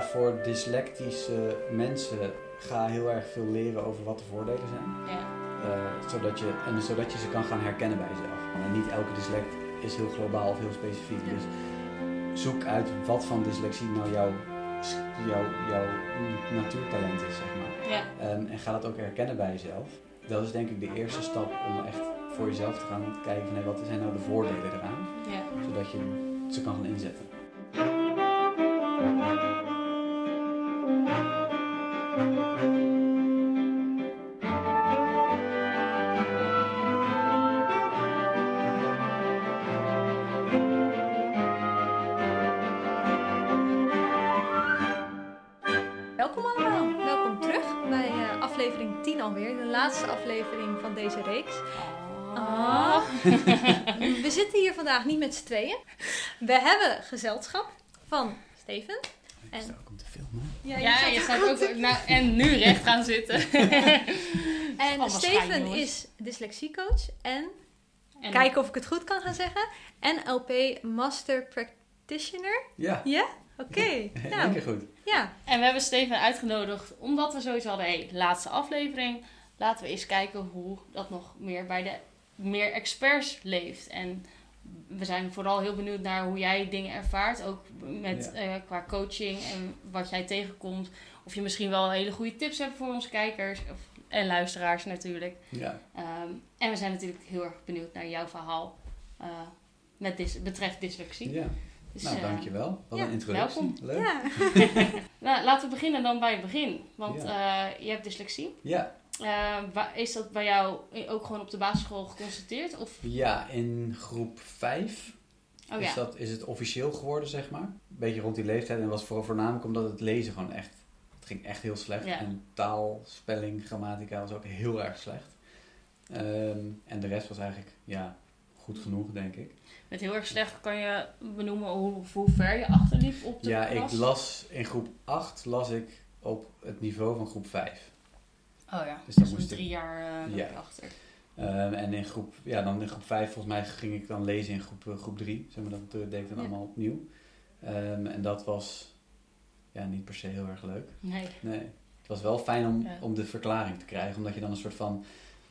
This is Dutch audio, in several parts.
ja, voor dyslectische mensen ga heel erg veel leren over wat de voordelen zijn. Ja. Eh, zodat je, en zodat je ze kan gaan herkennen bij jezelf. En niet elke dyslect is heel globaal of heel specifiek. Ja. Dus zoek uit wat van dyslexie nou jouw, jouw, jouw natuurtalent is, zeg maar. Ja. Ehm, en ga dat ook herkennen bij jezelf. Dat is denk ik de eerste stap om echt voor jezelf te gaan kijken van hey, wat zijn nou de voordelen eraan. Ja. Zodat je ze kan gaan inzetten. We zitten hier vandaag niet met z'n tweeën. We hebben gezelschap van Steven. Ik En- sta ook om te filmen. Ja, Ja, je staat ook. Nou, en nu recht gaan zitten. En Steven is dyslexiecoach en, En kijken of ik het goed kan gaan zeggen, NLP Master Practitioner. Ja, Ja? Oké. in één Nou, goed. ja. En we hebben Steven uitgenodigd omdat we zoiets hadden, hey, laatste aflevering. Laten we eens kijken hoe dat nog meer bij de meer experts leeft. En we zijn vooral heel benieuwd naar hoe jij dingen ervaart. Ook met, Ja. eh, qua coaching en wat jij tegenkomt. Of je misschien wel hele goede tips hebt voor onze kijkers of, en luisteraars natuurlijk. Ja, Ehm, en we zijn natuurlijk heel erg benieuwd naar jouw verhaal eh, met betreft dyslexie. ja. Dus, nou eh, dankjewel. Wat ja, een introductie. welkom. Leuk. ja. nou, laten we beginnen dan bij het begin. Want Ja. eh, je hebt dyslexie. Ja, Eh, is dat bij jou ook gewoon op de basisschool geconstateerd? Of? ja, in groep 5 Oh is, ja. dat, is het officieel geworden, zeg maar. Een beetje rond die leeftijd. En was voor, voornamelijk omdat het lezen gewoon echt... Het ging echt heel slecht. Ja. En taal, spelling, grammatica was ook heel erg slecht. Ehm, en de rest was eigenlijk, ja, goed genoeg, denk ik. Met heel erg slecht kan je benoemen hoe, hoe ver je achterliep op de Ja, klas? ik las in groep 8 las ik op het niveau van groep 5. Oh ja, Dus dus dan dan moest ik- drie jaar eh Ja. achter. Ehm, en in groep, ja, dan in groep 5 volgens mij ging ik dan lezen in groep, eh, groep 3. Zeg maar, dat eh, deed ik dan Ja. allemaal opnieuw. Ehm, en dat was ja, niet per se heel erg leuk. Nee. Nee. Het was wel fijn om, Ja. om de verklaring te krijgen, omdat je dan een soort van.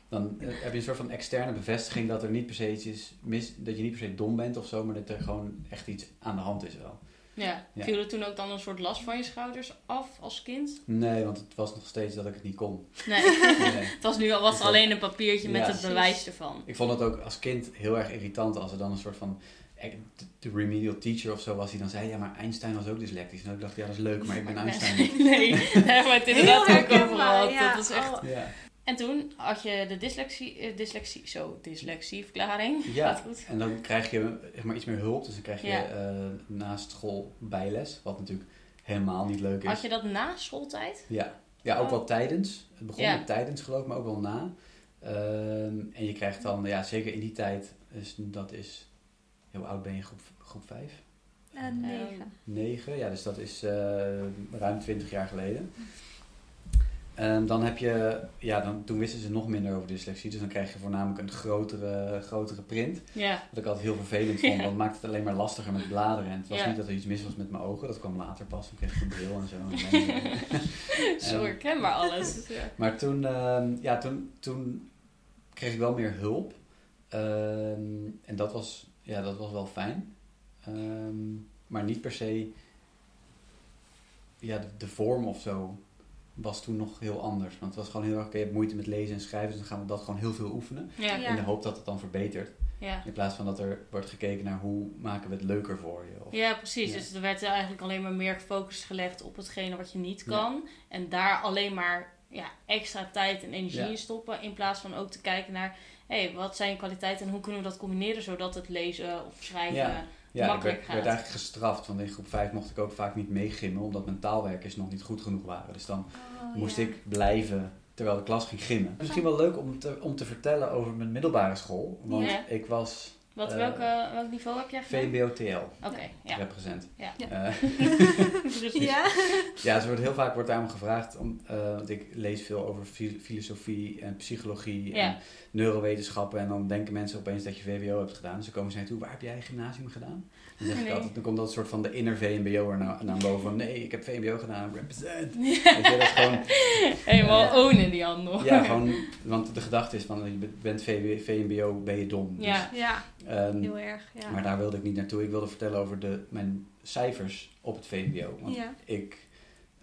Dan heb je een soort van externe bevestiging dat er niet per se iets is mis, dat je niet per se dom bent of zo, maar dat er gewoon echt iets aan de hand is wel. Ja. Ja. Viel er toen ook dan een soort last van je schouders af als kind? Nee, want het was nog steeds dat ik het niet kon. Nee. Nee. het was nu al was er alleen een papiertje met Ja. het bewijs ervan. Ik vond het ook als kind heel erg irritant als er dan een soort van. eh, de- remedial teacher of zo was die dan zei: Ja, maar Einstein was ook dyslectisch. En ik dacht: Ja, dat is leuk, maar ik ben Einstein niet. nee, hebben we het inderdaad Heel ook over herkenbaar, gehad. ja. Dat is echt... Oh. Ja. En toen had je de dyslexie, eh, dyslexie zo, dyslexieverklaring. Ja. Goed. En dan krijg je zeg maar, iets meer hulp. Dus dan krijg je Ja. eh, naast school bijles, wat natuurlijk helemaal niet leuk is. Had je dat na schooltijd? Ja, ja ook Oh. wel tijdens. Het begon Ja. met tijdens geloof ik, maar ook wel na. Ehm, en je krijgt dan, ja, zeker in die tijd, is, dat is, hoe oud ben je, groep, groep 5? Eh, negen. 9, ja, dus dat is eh, ruim 20 jaar geleden. Ehm, dan heb je, ja, dan, toen wisten ze nog minder over dyslexie, dus dan krijg je voornamelijk een grotere, grotere print. Ja. Wat ik altijd heel vervelend vond, want het maakte het alleen maar lastiger met bladeren. En het was Ja. niet dat er iets mis was met mijn ogen, dat kwam later pas. Toen kreeg ik een bril en zo. Zo Ehm, herkenbaar alles. Ja. maar toen, ehm, ja, toen, toen kreeg ik wel meer hulp. Ehm, en dat was, ja, dat was wel fijn. Maar niet per se... Ja, de, de vorm of zo was toen nog heel anders. Want het was gewoon heel erg... Oké, je hebt moeite met lezen en schrijven. Dus dan gaan we dat gewoon heel veel oefenen. Ja. Ja. In de hoop dat het dan verbetert. Ja. In plaats van dat er wordt gekeken naar hoe maken we het leuker voor je. Of, Ja, precies. Ja. Dus er werd eigenlijk alleen maar meer focus gelegd op hetgene wat je niet Ja. kan. En daar alleen maar ja, extra tijd en energie Ja. in stoppen. In plaats van ook te kijken naar, hé, hey, wat zijn je kwaliteiten en hoe kunnen we dat combineren zodat het lezen of schrijven... Ja. Ik werd, gaat. werd eigenlijk gestraft. Want in groep 5 mocht ik ook vaak niet meegimmen. Omdat mijn taalwerkers nog niet goed genoeg waren. Dus dan Oh, moest ja. ik blijven terwijl de klas ging gimmen. Misschien wel leuk om te, om te vertellen over mijn middelbare school. Want Ja. ik was... Wat, Eh, welke, welk niveau heb jij gedaan? VBO-TL, Oké, ja. represent. Ja. Ja. Eh. Ja. ja, ze wordt heel vaak wordt daarom gevraagd, om, eh, want ik lees veel over fi- filosofie en psychologie Ja. en neurowetenschappen. En dan denken mensen opeens dat je VWO hebt gedaan. Dus dan komen ze naar je toe, waar heb jij gymnasium gedaan? Dan, zeg ik Nee. altijd, dan komt dat soort van de inner VMBO'er naar, naar boven van, nee, ik heb VMBO gedaan, represent. Weet je, dat is gewoon, Helemaal Ja. ownen die handel. ja, gewoon, want de gedachte is van, je bent VW, VMBO, ben je dom. Dus, Ja. Ja, ehm, heel erg. Ja. Maar daar wilde ik niet naartoe. Ik wilde vertellen over de, mijn cijfers op het VMBO. Want Ja. ik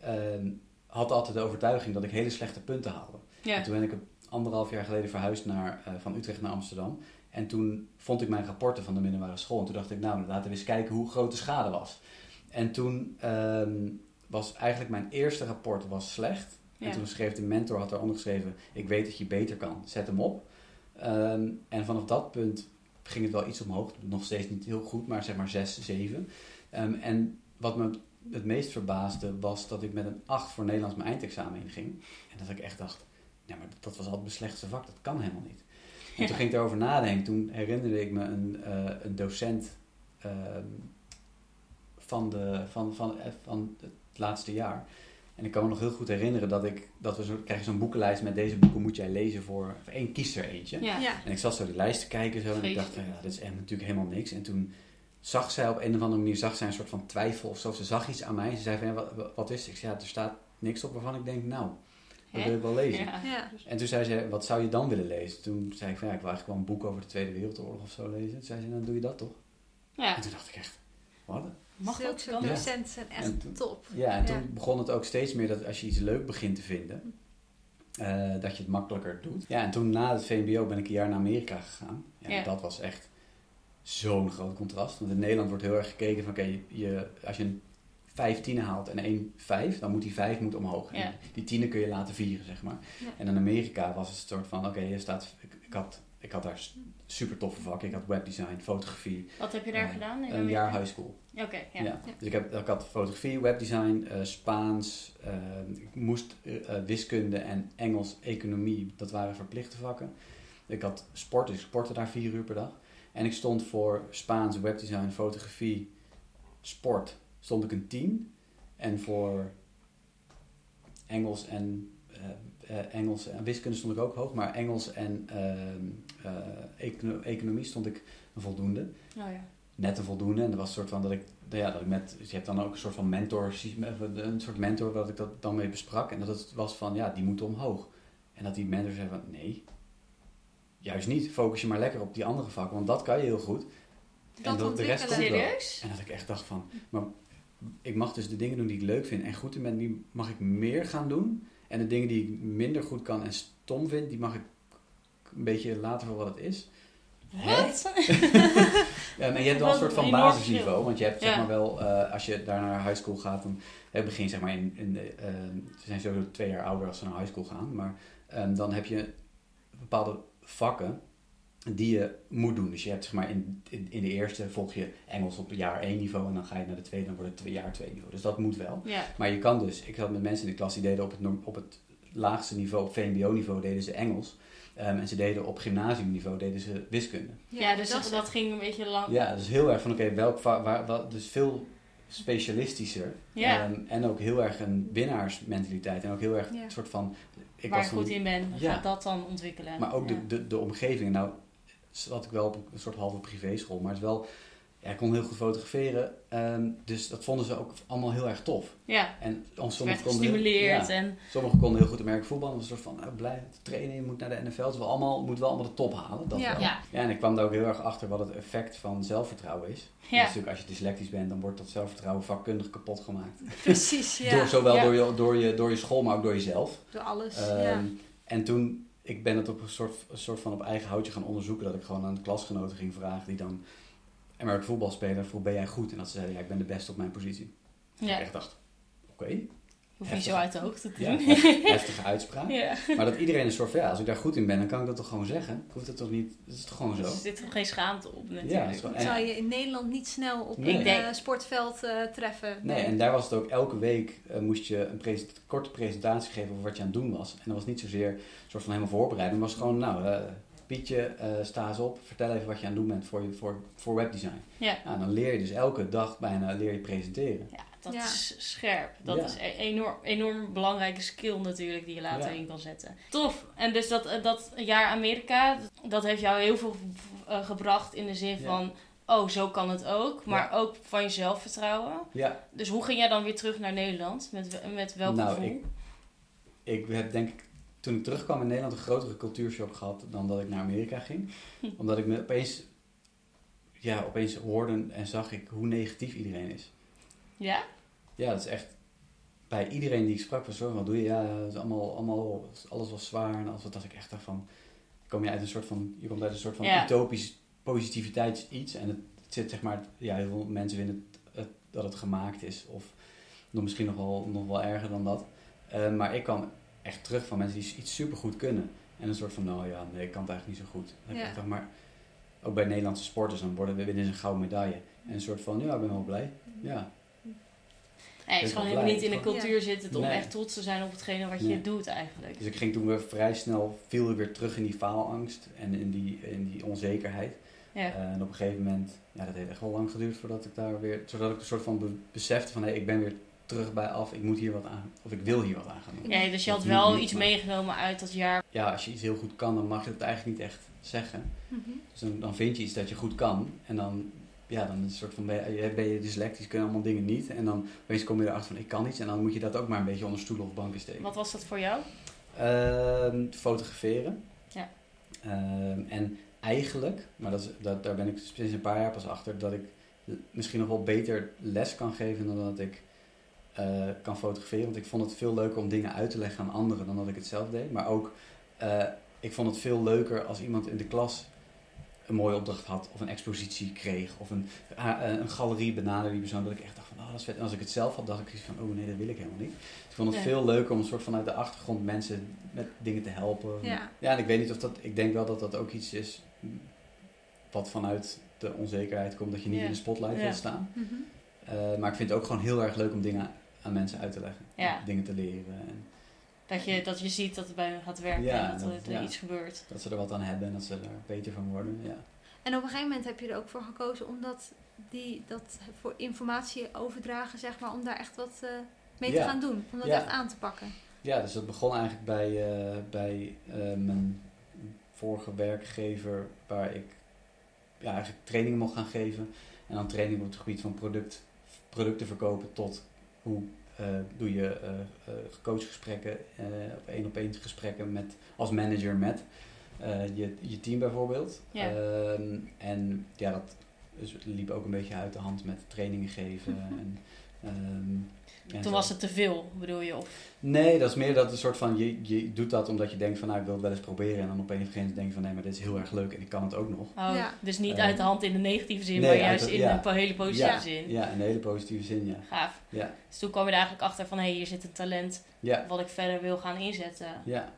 ehm, had altijd de overtuiging dat ik hele slechte punten haalde. Ja. En toen ben ik anderhalf jaar geleden verhuisd naar, eh, van Utrecht naar Amsterdam. En toen vond ik mijn rapporten van de middelbare school. En toen dacht ik, nou, laten we eens kijken hoe groot de schade was. En toen ehm, was eigenlijk mijn eerste rapport was slecht. Ja. En toen schreef de mentor, had eronder geschreven, ik weet dat je beter kan, zet hem op. Ehm, en vanaf dat punt ging het wel iets omhoog. Nog steeds niet heel goed, maar zeg maar 6, 7. Ehm, en wat me het meest verbaasde was dat ik met een 8 voor Nederlands mijn eindexamen inging. En dat ik echt dacht, ja, maar dat was altijd mijn slechtste vak, dat kan helemaal niet. En toen ging ik erover nadenken. Toen herinnerde ik me een, eh, een docent ehm, van, de, van, van, eh, van het laatste jaar. En ik kan me nog heel goed herinneren dat ik, dat we zo, krijg je zo'n boekenlijst met deze boeken moet jij lezen voor, één kies er eentje. Ja. Ja. En ik zat zo die lijst te kijken zo, en ik dacht, ja, dit is echt natuurlijk helemaal niks. En toen zag zij op een of andere manier zag zij een soort van twijfel of zo. Ze zag iets aan mij. Ze zei van, ja, wat, wat is het? Ik zei, ja, er staat niks op waarvan ik denk, nou, dat wil ik wel lezen. Ja. Ja. En toen zei ze, wat zou je dan willen lezen? Toen zei ik van, ja, ik wil eigenlijk wel een boek over de Tweede Wereldoorlog of zo lezen. Toen zei ze, dan doe je dat toch? Ja. En toen dacht ik echt, wat? Mag dat? Ja. dat? docenten zijn echt En toen- top. Ja, en Ja. toen begon het ook steeds meer dat als je iets leuk begint te vinden, eh, dat je het makkelijker doet. Ja, en toen na het VMBO ben ik een jaar naar Amerika gegaan. Ja, Ja. Dat was echt zo'n groot contrast. Want in Nederland wordt heel erg gekeken van, oké, je, als je een 5 tienen haalt en één 5, dan moet die 5 moet omhoog. Ja. die tienen kun je laten vieren, zeg maar. Ja. En in Amerika was het een soort van, oké, je staat, ik, ik, had, ik had daar super toffe vakken. Ik had webdesign, fotografie, Wat heb je daar Eh, gedaan? in een jaar high school. Oké, ja. Ja. Dus ik, heb, ik had fotografie, webdesign, eh, Spaans, eh, ik moest wiskunde en Engels, economie, dat waren verplichte vakken. Ik had sport, dus ik sportte daar vier uur per dag. En ik stond voor Spaans, webdesign, fotografie, sport, stond ik een 10. En voor Engels en, eh, eh, Engels en wiskunde stond ik ook hoog, maar Engels en ehm, eh, econo- economie stond ik een voldoende Oh ja. net een voldoende. En dat was een soort van dat ik, ja, dat ik met, je hebt dan ook een soort van mentor, een soort mentor dat ik dat dan mee besprak. En dat het was van, ja, die moet omhoog. En dat die mentor zei van, nee, juist niet. Focus je maar lekker op die andere vakken, want dat kan je heel goed. Dat dat de rest komt wel. En dat ik echt dacht van, maar ik mag dus de dingen doen die ik leuk vind en goed in ben, die mag ik meer gaan doen. En de dingen die ik minder goed kan en stom vind, die mag ik een beetje laten voor wat het is. Wat? Ja, maar je hebt wel een soort van basisniveau. Want je hebt zeg maar wel, eh, als je daar naar high school gaat, dan het begin zeg maar in, in de, eh, ze zijn sowieso twee jaar ouder als ze naar high school gaan. Maar ehm, dan heb je bepaalde vakken die je moet doen. Dus je hebt zeg maar in, in, in de eerste volg je Engels op jaar 1 niveau en dan ga je naar de tweede, dan wordt het twee, jaar 2 niveau. Dus dat moet wel. Ja. Maar je kan dus, ik had met mensen in de klas die deden op het, norm- op het laagste niveau, op VMBO-niveau, deden ze Engels. Ehm, en ze deden op gymnasiumniveau deden ze wiskunde. Ja, dus dat ging een beetje lang. Ja, dus heel erg van oké, welk waar, wat, dus veel specialistischer. Ja. Ehm, en ook heel erg een winnaarsmentaliteit. En ook heel erg Ja. een soort van. Ik waar was toen- goed in bent, Ja. gaat dat dan ontwikkelen. Maar ook ja. de, de, de omgeving. Nou, zat ik wel op een soort halve privéschool, maar het is wel. Ja, ik kon heel goed fotograferen. ehm, dus dat vonden ze ook allemaal heel erg tof. Ja, En sommigen konden, ja, en sommigen konden heel goed Amerika voetbal. Een soort van nou, blij trainen, je moet naar de NFL. Het wel allemaal, moet wel allemaal de top halen. Dat Ja. wel. ja, Ja, en ik kwam daar ook heel erg achter wat het effect van zelfvertrouwen is. ja. Natuurlijk, als je dyslectisch bent, dan wordt dat zelfvertrouwen vakkundig kapot gemaakt. Precies, ja. Door, zowel Ja. door, je, door, je, door je school, maar ook door jezelf. Door alles. Ehm, ja. En toen, ik ben het op een soort, een soort van op eigen houtje gaan onderzoeken. Dat ik gewoon aan de klasgenoten ging vragen die dan American voetbal spelen. Vroeg, ben jij goed? En dat ze zeiden, ja, ik ben de beste op mijn positie. ja. Ik echt dacht, oké. Hoef je zo uit de hoogte te Ja, doen. hef- heftige uitspraak. Ja. Maar dat iedereen een soort van, ja, als ik daar goed in ben, dan kan ik dat toch gewoon zeggen? Ik hoef dat toch niet, dat is toch gewoon zo? Er zit toch geen schaamte op natuurlijk. Ja, dat is gewoon- Dat zou je in Nederland niet snel op Nee. een Nee. eh, sportveld eh, treffen. Nee, en daar was het ook elke week eh, moest je een present- korte presentatie geven over wat je aan het doen was. En dat was niet zozeer een soort van helemaal voorbereiding, maar het was gewoon, nou, eh, Pietje, eh, sta eens op, vertel even wat je aan het doen bent voor, je, voor, voor webdesign. Ja. Nou, dan leer je dus elke dag bijna leer je presenteren. Ja, dat Ja. is scherp. Dat Ja. is een enorm, enorm belangrijke skill natuurlijk die je later Ja. in kan zetten. Tof. En dus dat, eh, dat jaar Amerika, dat heeft jou heel veel eh, gebracht in de zin Ja. van... Oh, zo kan het ook. Maar ook van je zelfvertrouwen. Ja, Dus hoe ging jij dan weer terug naar Nederland? Met, met welk Nou, gevoel? ik- ik heb denk ik toen ik terugkwam in Nederland een grotere cultuurshock gehad dan dat ik naar Amerika ging. Hm. Omdat ik me opeens, ja, opeens hoorde en zag ik hoe negatief iedereen is. Ja? Ja, dat is echt. Bij iedereen die ik sprak was zo, wat doe je? Ja, het is allemaal, allemaal, alles was zwaar. En alles, dat ik echt dacht van, kom je uit een soort van, je komt uit een soort van Ja. utopisch positiviteits iets. En het, het zit zeg maar, ja, heel veel mensen vinden het, het- dat het gemaakt is. Of nog misschien nog wel, nog wel erger dan dat. Eh, maar ik kwam echt terug van mensen die iets supergoed kunnen. En een soort van, nou ja, nee, ik kan het eigenlijk niet zo goed. Ja. dacht, maar ook bij Nederlandse sporters, dan worden we winnen ze een gouden medaille. En een soort van, ja, ik ben wel blij. Ja, Nee, het is gewoon helemaal niet in de cultuur zitten om Nee. echt trots te zijn op hetgene wat je Nee. doet eigenlijk. Dus ik ging toen weer vrij snel, viel ik weer terug in die faalangst en in die, in die onzekerheid. Ja. En op een gegeven moment, ja, dat heeft echt wel lang geduurd voordat ik daar weer, zodat ik een soort van be- besefte van, hé, ik ben weer terug bij af, ik moet hier wat aan, of ik wil hier wat aan gaan doen. Ja, dus je had Dat wel niet, iets maar- meegenomen uit dat jaar. Ja, als je iets heel goed kan, dan mag je het eigenlijk niet echt zeggen. Mhm. Dus dan, dan vind je iets dat je goed kan en dan, ja, dan is het een soort van, ben je, ben je dyslectisch, kun je allemaal dingen niet. En dan opeens kom je erachter van, ik kan iets en dan moet je dat ook maar een beetje onder stoelen of banken steken. Wat was dat voor jou? Ehm, fotograferen. Ja. Ehm, en eigenlijk, maar dat is, dat, daar ben ik sinds een paar jaar pas achter, dat ik misschien nog wel beter les kan geven dan dat ik eh, kan fotograferen. Want ik vond het veel leuker om dingen uit te leggen aan anderen dan dat ik het zelf deed. Maar ook, eh, ik vond het veel leuker als iemand in de klas een mooie opdracht had of een expositie kreeg of een, ah, eh, een galerie benaderde die persoon dat ik echt dacht van oh dat is vet. En als ik het zelf had dacht ik iets van oh nee dat wil ik helemaal niet. Dus ik vond het Ja. veel leuker om een soort vanuit de achtergrond mensen met dingen te helpen. Ja. ja en ik weet niet of dat, ik denk wel dat dat ook iets is wat vanuit de onzekerheid komt dat je niet Ja. in de spotlight Ja. wil staan. Mhm. Eh, maar ik vind het ook gewoon heel erg leuk om dingen aan mensen uit te leggen. Ja. Dingen te leren en Dat je, dat je ziet dat het bij hen gaat werken Ja, en dat, dat- er ja. iets gebeurt. dat ze er wat aan hebben en dat ze er beter van worden. Ja. En op een gegeven moment heb je er ook voor gekozen om dat, die, dat voor informatie overdragen, zeg maar, om daar echt wat eh, mee te Ja. gaan doen. Om dat Ja. echt aan te pakken. Ja, dus dat begon eigenlijk bij, eh, bij eh, mijn vorige werkgever, waar ik ja, eigenlijk trainingen mocht gaan geven. En dan trainingen op het gebied van product, producten verkopen tot hoe eh, doe je eh, coachgesprekken, op één op één gesprekken met, als manager met je, je team bijvoorbeeld. Ja. Ehm, en ja, dat liep ook een beetje uit de hand met trainingen geven. en, ehm, en Toen zo. was het te veel, bedoel je? Of, Nee, dat is meer dat een soort van, je, je doet dat omdat je denkt van, nou ik wil het wel eens proberen. En dan op een andere moment denk je van, nee, maar dit is heel erg leuk en ik kan het ook nog. oh, Ja. Dus niet Eh, uit de hand in de negatieve zin, nee, maar juist het- in ja. een hele positieve Ja. zin. Ja, in een hele positieve zin, ja. Gaaf. Ja, Dus toen kwam je er eigenlijk achter van, hé, hey, hier zit een talent ja, wat ik verder wil gaan inzetten. ja.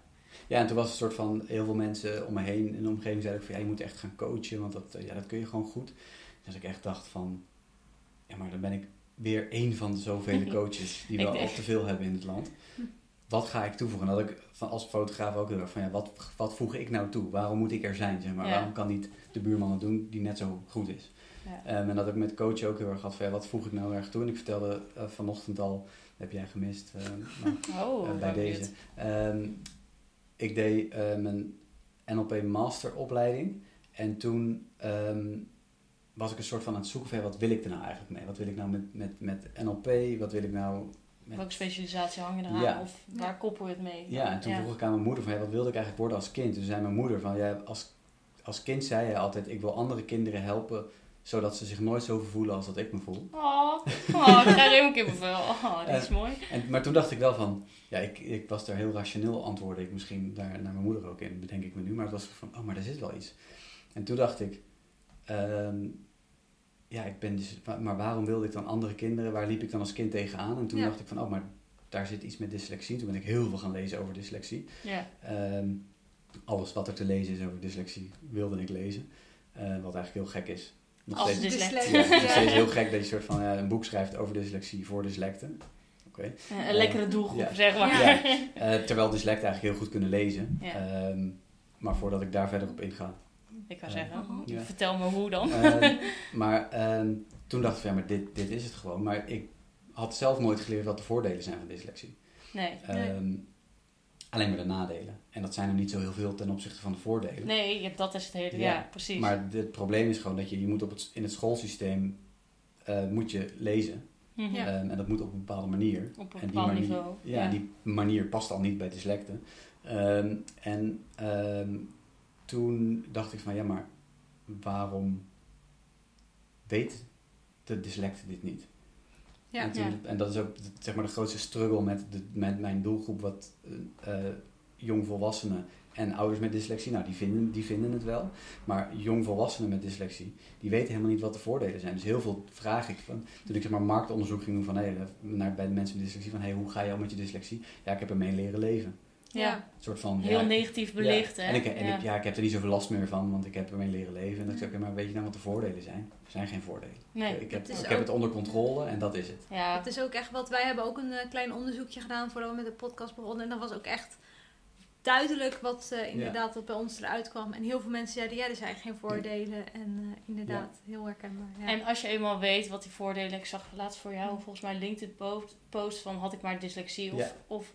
Ja, en toen was het een soort van, heel veel mensen om me heen in de omgeving zeiden ook van, ja, je moet echt gaan coachen, want dat, eh, ja, dat kun je gewoon goed. Dus ik echt dacht van, ja, maar dan ben ik weer één van de zoveel coaches die we al te veel hebben in het land. Wat ga ik toevoegen? En dat ik van, als fotograaf ook heel erg van, ja, wat, wat voeg ik nou toe? Waarom moet ik er zijn? Zeg maar? Ja. Waarom kan niet de buurman het doen die net zo goed is? Ja. Ehm, en dat ik met coach ook heel erg had van, ja, wat voeg ik nou erg toe? En ik vertelde eh, vanochtend al, heb jij gemist, maar, Oh, eh, bij ben deze. Ehm, ik deed eh, mijn NLP masteropleiding en toen ehm, was ik een soort van aan het zoeken van wat wil ik er nou eigenlijk mee? Wat wil ik nou met, met, met NLP? Wat wil ik nou met... Welke specialisatie hang je eraan? Ja. Of waar koppel je het mee? Ja, en toen vroeg ik aan mijn moeder van ja, wat wilde ik eigenlijk worden als kind? Toen zei mijn moeder van ja, als, als kind zei hij altijd ik wil andere kinderen helpen zodat ze zich nooit zo voelen als dat ik me voel. Oh, oh ik krijg helemaal kippenvel. Oh, dit is mooi. En, maar toen dacht ik wel van, ja, ik, ik was daar heel rationeel, antwoordde ik misschien daar naar mijn moeder ook in, bedenk ik me nu. Maar het was van, oh, maar daar zit wel iets. En toen dacht ik, ehm, ja, ik ben dus, maar waarom wilde ik dan andere kinderen? Waar liep ik dan als kind tegenaan? En toen Ja. dacht ik van, oh, maar daar zit iets met dyslexie. Toen ben ik heel veel gaan lezen over dyslexie. Ja. Ehm, alles wat er te lezen is over dyslexie wilde ik lezen. Eh, wat eigenlijk heel gek is. Nog Als steeds- ja, nog heel gek dat je soort van ja, een boek schrijft over dyslexie voor dyslecten. Oké. Een lekkere doelgroep, zeg maar. Ja. Eh, terwijl dyslecten eigenlijk heel goed kunnen lezen. Ehm, maar voordat ik daar verder op inga. Ik kan Ja. zeggen, Ja. vertel me hoe dan. Ehm, maar ehm, toen dacht ik van ja, maar dit, dit is het gewoon. Maar ik had zelf nooit geleerd wat de voordelen zijn van dyslexie. Nee. Nee. Ehm, alleen maar de nadelen. En dat zijn er niet zo heel veel ten opzichte van de voordelen. Nee, ja, dat is het hele... Ja, Ja, precies. Maar het probleem is gewoon dat je, je moet op het, in het schoolsysteem eh, moet je lezen. Mhm. Ja. Ehm, en dat moet op een bepaalde manier. Op een En bepaald manier- niveau. Ja, en die manier past al niet bij dyslecten. Ehm, en ehm, toen dacht ik van ja, maar waarom weet de dyslecte dit niet? Ja. En, toen- Ja. en dat is ook de- zeg maar de grootste struggle met, de, met mijn doelgroep, wat eh, jongvolwassenen en ouders met dyslexie. Nou, die vinden, die vinden het wel. Maar jongvolwassenen met dyslexie, die weten helemaal niet wat de voordelen zijn. Dus heel veel vraag ik van, toen ik zeg maar marktonderzoek ging doen van, hey, naar, bij de mensen met dyslexie, van hey, hoe ga je om met je dyslexie? Ja, ik heb ermee leren leven. Ja. Een soort van, Heel ja, negatief belicht, ja. hè? En, ik, en ja. Ik, ja, ik heb er niet zoveel last meer van, want ik heb ermee leren leven. En dan zeg ik, maar weet je nou wat de voordelen zijn? Er zijn geen voordelen. Nee. Ik, heb, ik ook- heb het onder controle en dat is het. Ja. Het is ook echt wat wij hebben ook een eh, klein onderzoekje gedaan voordat we met de podcast begonnen. En dat was ook echt duidelijk wat eh, inderdaad wat bij ons eruit kwam. En heel veel mensen zeiden, ja, er zijn geen voordelen. En eh, inderdaad, heel herkenbaar. Ja. En als je eenmaal weet wat die voordelen... Ik zag laatst voor jou volgens mij LinkedIn post, post van had ik maar dyslexie of... Ja. of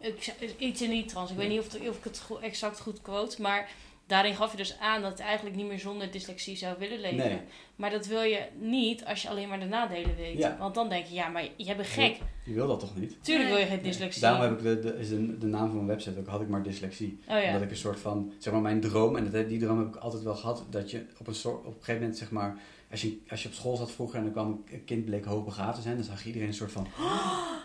ik, iets in die trans. Ik weet niet of, het- of ik het go- exact goed quote, maar daarin gaf je dus aan dat het eigenlijk niet meer zonder dyslexie zou willen leven. Nee. Maar dat wil je niet als je alleen maar de nadelen weet. Ja. Want dan denk je, ja, maar jij bent gek. Je wil dat toch niet? Tuurlijk wil je geen Nee. dyslexie. Daarom heb ik de, de, is de, de naam van mijn website ook, had ik maar dyslexie. Oh ja. Omdat ik een soort van, zeg maar mijn droom, en dat, die droom heb ik altijd wel gehad, dat je op een, soort, op een gegeven moment, zeg maar, als je, als je op school zat vroeger en dan kwam een kind bleek hoogbegaafd te zijn, dan zag je iedereen een soort van,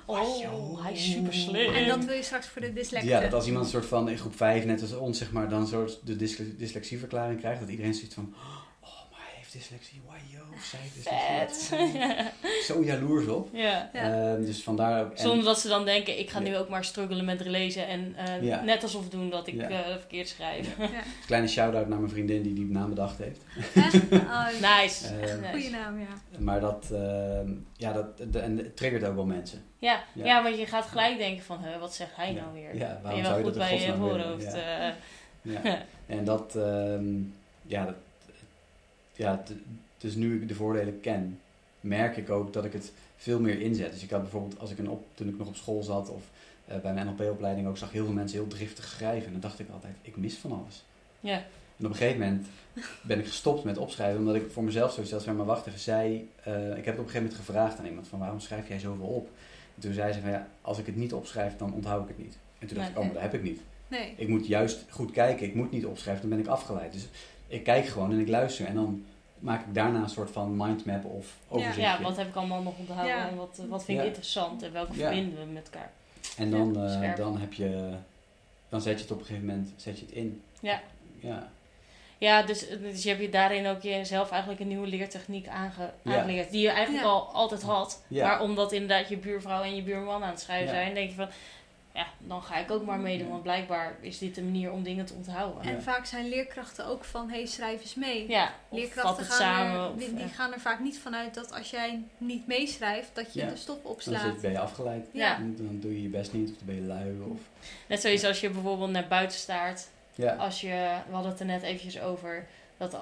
Oh, hij is super slim. En dat wil je straks voor de dyslecten. ja, dat als iemand een soort van in groep 5, net als ons, zeg maar, dan zo de dysle- dyslexieverklaring krijgt, dat iedereen zoiets van, oh, heeft dyslexie, wajo, zij heeft dyslexie. Vet. Zo jaloers op. ja. Ja. Ehm, dus vandaar ook. en- Zonder dat ze dan denken, ik ga Ja. nu ook maar struggelen met lezen en eh, Ja. net alsof doen dat ik Ja. eh, verkeerd schrijf. Ja. Kleine shout-out naar mijn vriendin die die naam bedacht heeft. Echt? Oh, Nice. Eh, Nice. Goeie naam, ja. Maar dat, ehm, ja, dat de, en het triggert ook wel mensen. Ja, Ja. ja. want je gaat gelijk denken van, huh, wat zegt hij Ja. nou weer? Ja, ben waarom je zou wel je goed dat in bij je voorhoofd? Ja. eh. Ja. En dat, ehm, ja, dat, ja, dus nu ik de voordelen ken, merk ik ook dat ik het veel meer inzet. Dus ik had bijvoorbeeld, als ik een op, toen ik nog op school zat of eh, bij mijn NLP-opleiding ook, zag heel veel mensen heel driftig schrijven. En dan dacht ik altijd, ik mis van alles. ja. En op een gegeven moment ben ik gestopt met opschrijven, omdat ik voor mezelf zoiets had van, maar wacht even, zij, eh, ik heb het op een gegeven moment gevraagd aan iemand van, waarom schrijf jij zoveel op? En toen zei ze van, ja, als ik het niet opschrijf, dan onthoud ik het niet. En toen dacht ik, oh, maar dat heb ik niet. Nee. Ik moet juist goed kijken, ik moet niet opschrijven, dan ben ik afgeleid. Dus ik kijk gewoon en ik luister en dan maak ik daarna een soort van mindmap of overzichtje. ja, wat heb ik allemaal nog onthouden Ja. en wat, wat vind ik Ja. interessant en welke Ja. verbinden we met elkaar? En dan, Ja, eh, dan heb je, dan zet je het op een gegeven moment, zet je het in. Ja. Ja, Ja, dus, dus je hebt je daarin ook jezelf eigenlijk een nieuwe leertechniek aange, Ja. aangeleerd. Die je eigenlijk Ja. al altijd had. Ja. Maar omdat inderdaad je buurvrouw en je buurman aan het schrijven Ja. zijn, denk je van... Ja, dan ga ik ook maar meedoen. Want blijkbaar is dit de manier om dingen te onthouden. En vaak zijn leerkrachten ook van, hey, schrijf eens mee. Ja, of vat Leerkrachten het gaan, samen. er, of, die, die gaan er vaak niet vanuit dat als jij niet meeschrijft, dat je Ja. de dan opslaat. zit, ben je afgeleid. Ja. Dan, dan doe je je best niet of dan ben je lui. Of, Net zoals als je bijvoorbeeld naar buiten staart. ja. Als je, we hadden het er net eventjes over. Dat, eh,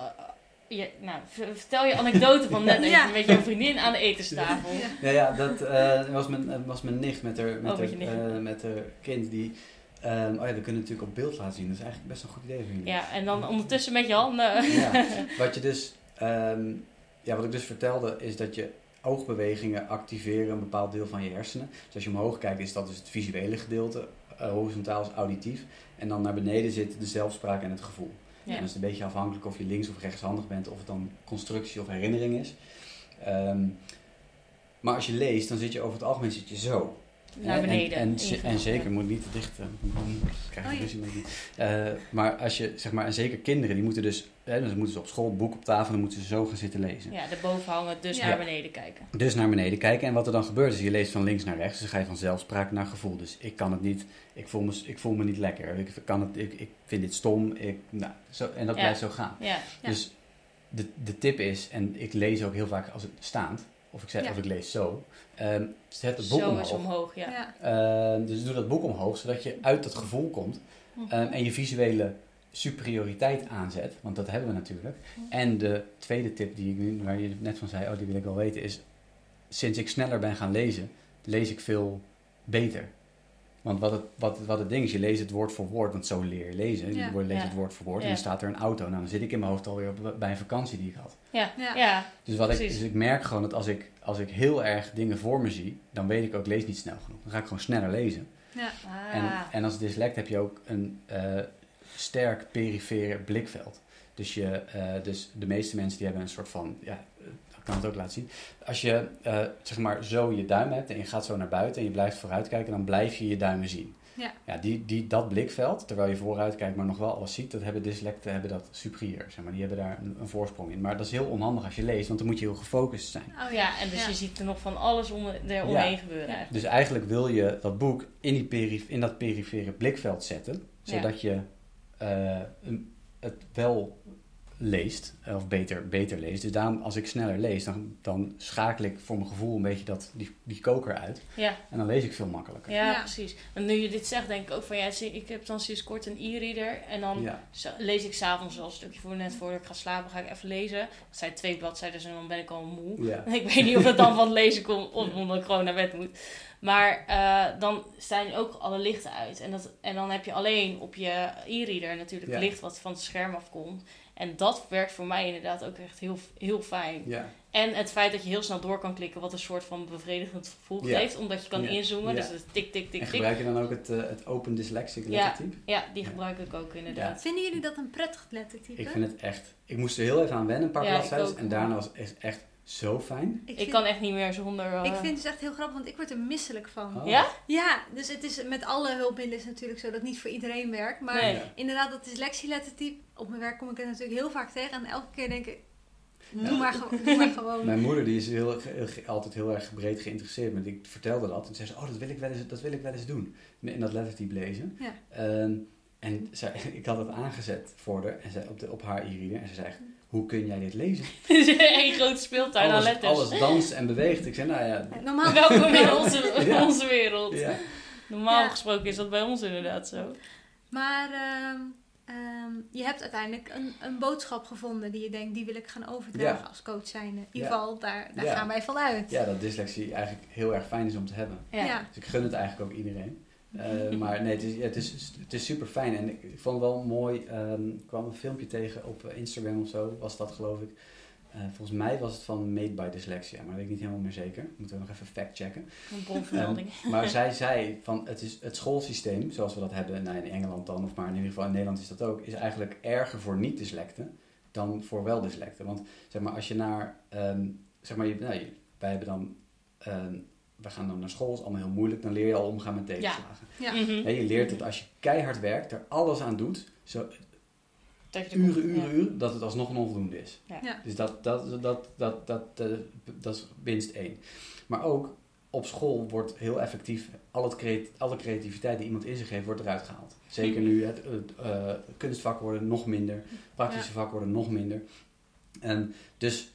je, nou, vertel je anekdote van net even met jouw vriendin aan de etenstafel. Ja. Ja, dat eh, was, mijn, eh, was mijn nicht met haar, met Oh, met je haar, eh, met haar kind. Die, ehm, oh ja, dat kunnen we natuurlijk op beeld laten zien. Dat is eigenlijk best een goed idee, vind ik. Ja, en dan ondertussen met je handen. Ja, wat je dus, ehm, ja, wat ik dus vertelde, is dat je oogbewegingen activeren een bepaald deel van je hersenen. Dus als je omhoog kijkt, is dat dus het visuele gedeelte, horizontaal is auditief. En dan naar beneden zit de zelfspraak en het gevoel. En dat is een beetje afhankelijk of je links of rechtshandig bent, of het dan constructie of herinnering is. Ehm, maar als je leest, dan zit je over het algemeen zit je zo. Naar En- beneden. En, en, zeker, moet niet te dicht. eh, Dan krijg je Oh ja. ruzie met die. Eh, maar als je, zeg maar, en zeker kinderen, die moeten dus, hè, dan moeten ze op school, boek op tafel, dan moeten ze zo gaan zitten lezen. Ja, erboven hangen, dus Ja. naar beneden kijken. Dus naar beneden kijken. En wat er dan gebeurt, is je leest van links naar rechts. Dus dan ga je van zelfspraak naar gevoel. Dus ik kan het niet, ik voel me, ik voel me niet lekker. Ik, kan het, ik, ik vind dit stom. Ik, nou, zo, en dat Ja. blijft zo gaan. Ja, Ja. Dus de, de tip is, en ik lees ook heel vaak als het staand, of ik, zeg, Ja. of ik lees zo, ehm, zet het boek zo omhoog. omhoog, ja. Ehm, dus doe dat boek omhoog, zodat je uit dat gevoel komt Mhm. ehm, en je visuele superioriteit aanzet, want dat hebben we natuurlijk. En de tweede tip die ik nu, waar je net van zei, oh die wil ik wel weten, is sinds ik sneller ben gaan lezen, lees ik veel beter. Want wat het, wat, wat het ding is, je leest het woord voor woord, want zo leer je lezen. Ja. Je leest Ja. het woord voor woord en dan staat er een auto. Nou, dan zit ik in mijn hoofd alweer op, bij een vakantie die ik had. Ja, Ja. ja. Dus, wat ik, dus ik merk gewoon dat als ik, als ik heel erg dingen voor me zie, dan weet ik ook, ik lees niet snel genoeg. Dan ga ik gewoon sneller lezen. Ja. En, Ah. en als dyslect heb je ook een eh, sterk perifere blikveld. Dus, je, eh, dus de meeste mensen die hebben een soort van, ja, ik kan het ook laten zien. Als je eh, zeg maar zo je duim hebt en je gaat zo naar buiten en je blijft vooruit kijken, dan blijf je je duimen zien. Ja. Ja, die, die, dat blikveld, terwijl je vooruit kijkt, maar nog wel alles ziet, dat hebben dyslecten hebben dat superieur. Zeg maar. Die hebben daar een, een voorsprong in. Maar dat is heel onhandig als je leest, want dan moet je heel gefocust zijn. Oh Ja, en dus Ja. je ziet er nog van alles om, er omheen gebeuren. Eigenlijk. Dus eigenlijk wil je dat boek in, die perif in dat perifere blikveld zetten, zodat je eh, een- het wel leest, of beter, beter leest. Dus daarom, als ik sneller lees, dan, dan schakel ik voor mijn gevoel een beetje dat, die, die koker uit. Ja, En dan lees ik veel makkelijker. ja, Ja. precies. En nu je dit zegt, denk ik ook van ja, ik heb dan sinds kort een e-reader. En dan Ja. lees ik s'avonds wel een stukje voor net voordat ik ga slapen, ga ik even lezen. Het zijn twee bladzijden en dan ben ik al moe. Ja. Ik weet niet of het dan van het lezen komt of omdat ik gewoon naar bed moet. Maar eh, dan staan ook alle lichten uit. En, dat, en dan heb je alleen op je e-reader natuurlijk Ja. licht wat van het scherm afkomt. En dat werkt voor mij inderdaad ook echt heel, heel fijn. Ja. En het feit dat je heel snel door kan klikken, wat een soort van bevredigend gevoel Ja. geeft. Omdat je kan Ja. inzoomen. Ja. Dus het is tik, tik, tik, En tik. gebruik je dan ook het, eh, het Open Dyslexic lettertype? Ja, die Ja. gebruik ik ook inderdaad. Vinden jullie dat een prettig lettertype? Ik vind het echt... Ik moest er heel even aan wennen, een paar bladzijden. En daarna was het echt zo fijn. Ik Ik, vind, kan echt niet meer zonder... eh, ik vind het dus echt heel grappig, want ik word er misselijk van. Oh. Ja? Ja, dus het is met alle hulpmiddelen is natuurlijk zo dat het niet voor iedereen werkt. Maar Nee. Inderdaad, dat dyslexie-lettertype, op mijn werk kom ik het natuurlijk heel vaak tegen. En elke keer denk ik, doe, maar, doe maar gewoon. Mijn moeder die is heel, heel- altijd heel erg breed geïnteresseerd. Maar ik vertelde dat. En zei ze, oh, dat wil ik wel eens, dat wil ik wel eens doen. In dat lettertype lezen. Ja. Ehm, en zij, ik had het aangezet voor haar. En zij, op, de, op haar e-reader. En ze zei echt, hoe kun jij dit lezen? Het is één grote speeltuin aan Alles, letters. alles danst en beweegt. Ik zei, nou ja... Normaal, Welkom in onze, Ja. onze wereld. ja. Normaal Ja. gesproken is dat bij ons inderdaad zo. Maar ehm, ehm, je hebt uiteindelijk een, een boodschap gevonden die je denkt, die wil ik gaan overdragen Ja. als coach zijnde. In ieder Ja. geval, daar, daar Ja. gaan wij vanuit. ja, dat dyslexie eigenlijk heel erg fijn is om te hebben. Ja. Ja. Dus ik gun het eigenlijk ook iedereen. Eh, maar nee, het is, het is, het is super fijn. En ik, vond het wel mooi. ehm, ik kwam een filmpje tegen op eh, Instagram of zo, was dat geloof ik. Eh, volgens mij was het van Made by Dyslexia, maar dat weet ik niet helemaal meer zeker. Moeten we nog even fact checken. Een bronvermelding. Maar zij zei van het, is, het schoolsysteem, zoals we dat hebben nou, in Engeland dan, of maar in ieder geval in Nederland is dat ook, is eigenlijk erger voor niet-dyslecten dan voor wel-dyslecten. Want zeg maar, als je naar, ehm, zeg maar, je, nou, je- wij hebben dan, ehm, we gaan dan naar school, is allemaal heel moeilijk, dan leer je al omgaan met tegenslagen. Ja. Mhm. Hè, je leert dat als je keihard werkt, er alles aan doet, zo, Dat je uren, komt- uren, ja. uren, dat het alsnog een onvoldoende is. Ja. Ja. Dus dat, dat, dat, dat, dat, eh, dat is winst één. Maar ook op school wordt heel effectief, al het creat- alle creativiteit die iemand in zich heeft, wordt eruit gehaald. Zeker nu het, het eh, kunstvakken worden nog minder, praktische vakken worden nog minder. En dus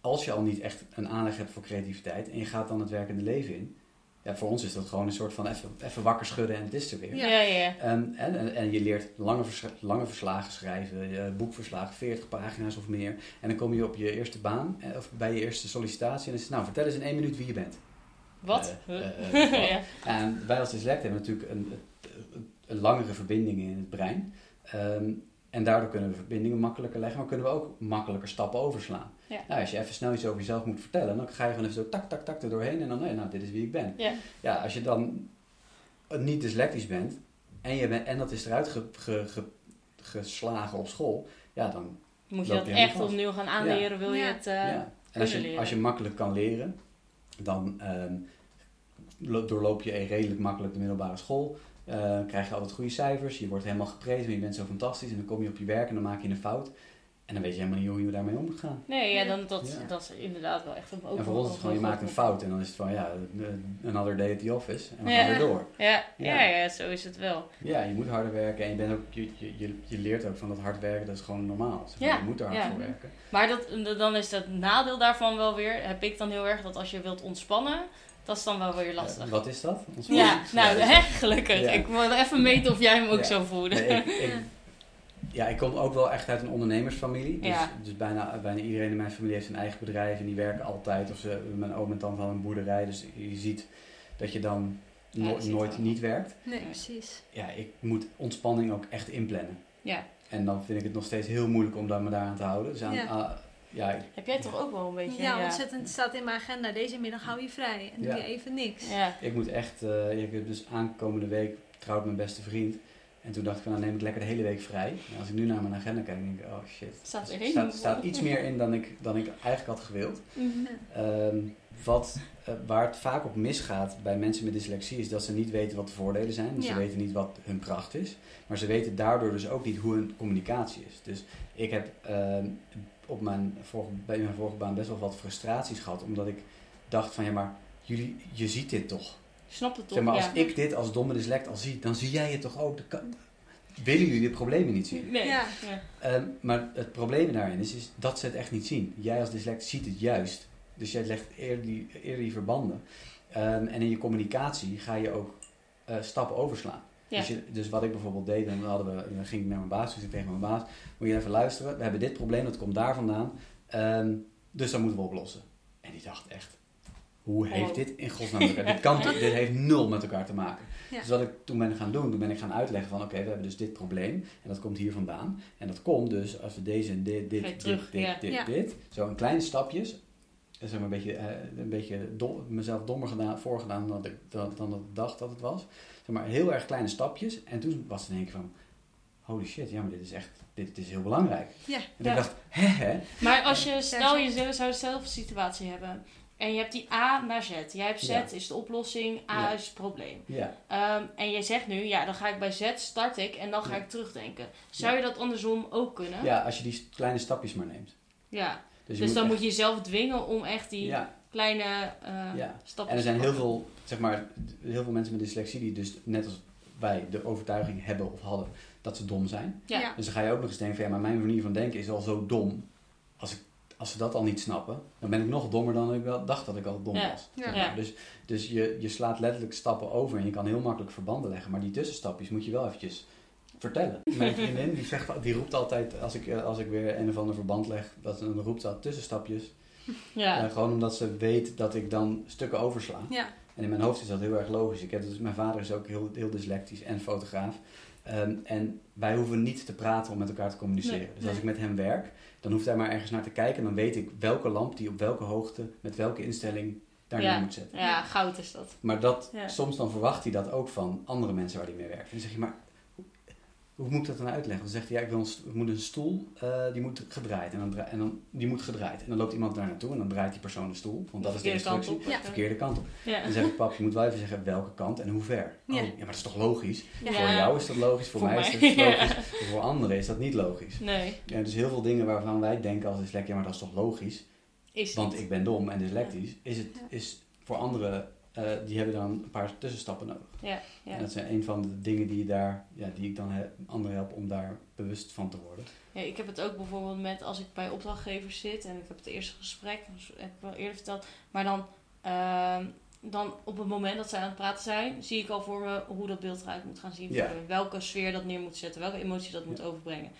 als je al niet echt een aanleg hebt voor creativiteit en je gaat dan het werkende leven in, ja, voor ons is dat gewoon een soort van even, even wakker schudden en het is er weer. Ja. Ja, ja, ja. En, en, je leert lange, vers- lange verslagen schrijven, eh, boekverslagen, 40 pagina's of meer. En dan kom je op je eerste baan, eh, of bij je eerste sollicitatie, en dan is het, nou, vertel eens in één minuut wie je bent. Wat? Eh, ja. En wij als dyslect hebben natuurlijk een, een, een langere verbindingen in het brein. Ehm, en daardoor kunnen we verbindingen makkelijker leggen, maar kunnen we ook makkelijker stappen overslaan. Ja. Nou, als je even snel iets over jezelf moet vertellen, dan ga je gewoon even zo tak, tak, tak er doorheen en dan, nee, nou, dit is wie ik ben. Ja. Ja, als je dan niet dyslectisch bent en, je bent, en dat is eruit ge- ge- ge- geslagen op school, ja, dan Moet je dat echt vast. opnieuw gaan aanleren, wil je Ja. het... eh, ja. En als je, leren. als je makkelijk kan leren, dan ehm, lo- doorloop je redelijk makkelijk de middelbare school. Eh, krijg je altijd goede cijfers, je wordt helemaal geprezen, je bent zo fantastisch. En dan kom je op je werk en dan maak je een fout. En dan weet je helemaal niet hoe je daarmee om moet gaan. Nee, ja, dan, dat, Ja. dat is inderdaad wel echt een ook en voor ons is het gewoon, je maakt een fout en dan is het van, ja, another day at the office. En we Ja. gaan weer door. Ja, Ja. ja. Ja, zo is het wel. Ja, je moet harder werken en je, bent ook, je, je, je, leert ook van dat hard werken, dat is gewoon normaal. Ja, Je moet er hard ja. voor werken. Maar dat, dan is het nadeel daarvan wel weer, heb ik dan heel erg, dat als je wilt ontspannen, dat is dan wel weer lastig. Eh, wat is dat? Ons Ja, project? nou, dat is- hè, gelukkig. Ja. Ik wil even meten of jij hem ook Ja. zo voelde. Nee, ik, ik, ja, ik kom ook wel echt uit een ondernemersfamilie. Dus, Ja. dus bijna, bijna iedereen in mijn familie heeft zijn eigen bedrijf en die werken altijd. Of ze, mijn oom en tante hadden een boerderij, dus je ziet dat je dan no- nooit niet werkt. Nee, precies. Ja, ik moet ontspanning ook echt inplannen. Ja. En dan vind ik het nog steeds heel moeilijk om daar me daaraan te houden. Dus aan, Ja. ja, ik- Heb jij toch ook wel een beetje? Ja, ontzettend staat in mijn agenda. Deze middag hou je vrij en doe je even niks. Ja. ik moet echt, eh, ik heb dus aankomende week trouwt mijn beste vriend. En toen dacht ik van, nou neem ik lekker de hele week vrij. En als ik nu naar mijn agenda kijk, denk ik, oh shit. Staat Er erin. staat, staat iets meer in dan ik, dan ik eigenlijk had gewild. Mhm. Ehm, wat, eh, waar het vaak op misgaat bij mensen met dyslexie is dat ze niet weten wat de voordelen zijn. Dus Ja. Ze weten niet wat hun kracht is. Maar ze weten daardoor dus ook niet hoe hun communicatie is. Dus ik heb ehm, op mijn vorige, bij mijn vorige baan best wel wat frustraties gehad. Omdat ik dacht van ja maar jullie, je ziet dit toch. Snap het toch? Zeg maar als ja. ik dit als domme dyslect al zie, dan zie jij het toch ook. Willen jullie de problemen niet zien? Nee. Ja. Ja. Ehm, maar het probleem daarin is, is dat ze het echt niet zien. Jij als dyslect ziet het juist. Dus jij legt eerder die, eerder die verbanden. Ehm, en in je communicatie ga je ook eh, stappen overslaan. Ja. Dus, je, dus wat ik bijvoorbeeld deed, dan, hadden we, dan ging ik naar mijn baas, dus ik tegen mijn baas, moet je even luisteren, we hebben dit probleem, dat komt daar vandaan, Ehm, dus dat moeten we oplossen. En die dacht echt, hoe heeft Oh. dit in godsnaam elkaar, dit, kan, dit heeft nul met elkaar te maken. Ja. Dus wat ik toen ben gaan doen, toen ben ik gaan uitleggen van oké, we hebben dus dit probleem en dat komt hier vandaan. En dat komt dus als we deze en dit, dit, dit, terug, dit, ja. dit, Ja. dit, zo in kleine stapjes, zeg maar een beetje, eh, een beetje dom- mezelf dommer gedaan, voorgedaan dan, ik, dan, dan ik dacht dat het was. Zeg maar heel erg kleine stapjes en toen was het in één keer van, holy shit, ja maar dit is echt, dit, is heel belangrijk. Ja. En ik dacht, hè hè, Maar als je, stel je zou- zou dezelfde situatie hebben. En je hebt die A naar Z. Jij hebt Z Ja. is de oplossing, A Ja. is het probleem. ja. Ehm, en jij zegt nu, ja, dan ga ik bij Z start ik en dan ga Ja. ik terugdenken. Zou je dat andersom ook kunnen? Ja, als je die kleine stapjes maar neemt. Ja. Dus, Dus dan echt- moet je jezelf dwingen om echt die Ja, kleine eh Ja. stappen En er zijn heel veel, zeg maar, heel veel mensen met dyslexie die dus net als wij de overtuiging hebben of hadden dat ze dom zijn. Ja. Ja. Dus dan ga je ook nog eens denken van ja, maar mijn manier van denken is al zo dom. Als, ik, als ze dat al niet snappen, dan ben ik nog dommer dan ik wel dacht dat ik al dom Ja. was. Ja. Ja. Dus, dus je, je slaat letterlijk stappen over en je kan heel makkelijk verbanden leggen. Maar die tussenstapjes moet je wel eventjes vertellen. Mijn vriendin die, zegt, die roept altijd, als ik, eh, als ik weer een of ander verband leg, dat, dan roept ze dat tussenstapjes. Ja. Eh, gewoon omdat ze weet dat ik dan stukken oversla. Ja. En in mijn hoofd is dat heel erg logisch. Ik heb dus, mijn vader is ook heel, heel dyslectisch en fotograaf. Ehm, en wij hoeven niet te praten om met elkaar te communiceren. Nee, dus als ik met hem werk, dan hoeft hij maar ergens naar te kijken. En dan weet ik welke lamp die op welke hoogte, met welke instelling daar Ja. neer moet zetten. ja, goud is dat. Maar dat, Ja. soms dan verwacht hij dat ook van andere mensen waar hij mee werkt. En dan zeg je, maar hoe, moet ik dat dan uitleggen? Dan zegt hij, ja, ik, wil een, moet een stoel, eh, die moet gedraaid. En dan, en dan, die moet gedraaid. En dan loopt iemand daar naartoe en dan draait die persoon de stoel. Want dat is de kant instructie. op. Ja. Verkeerde kant op. Ja. En dan zeg ik, pap, je moet wel even zeggen welke kant en hoe ver. Ja. Oh, ja, maar dat is toch logisch? Voor jou is dat logisch, voor, Voor mij, mij, is dat logisch. Voor anderen is dat niet logisch. Nee, Ja, dus heel veel dingen waarvan wij denken als dyslect, ja maar dat is toch logisch? is Want niet. ik ben dom en dyslectisch. Is het, is voor anderen, eh, die hebben dan een paar tussenstappen nodig. Ja, ja. En dat zijn een van de dingen die, je daar, ja, die ik dan he- anderen help om daar bewust van te worden. Ja, ik heb het ook bijvoorbeeld met als ik bij opdrachtgevers zit en ik heb het eerste gesprek, dat heb ik wel eerder verteld, maar dan, ehm, dan op het moment dat zij aan het praten zijn, zie ik al voor me hoe dat beeld eruit moet gaan zien. Ja. Welke sfeer dat neer moet zetten, welke emotie dat moet overbrengen.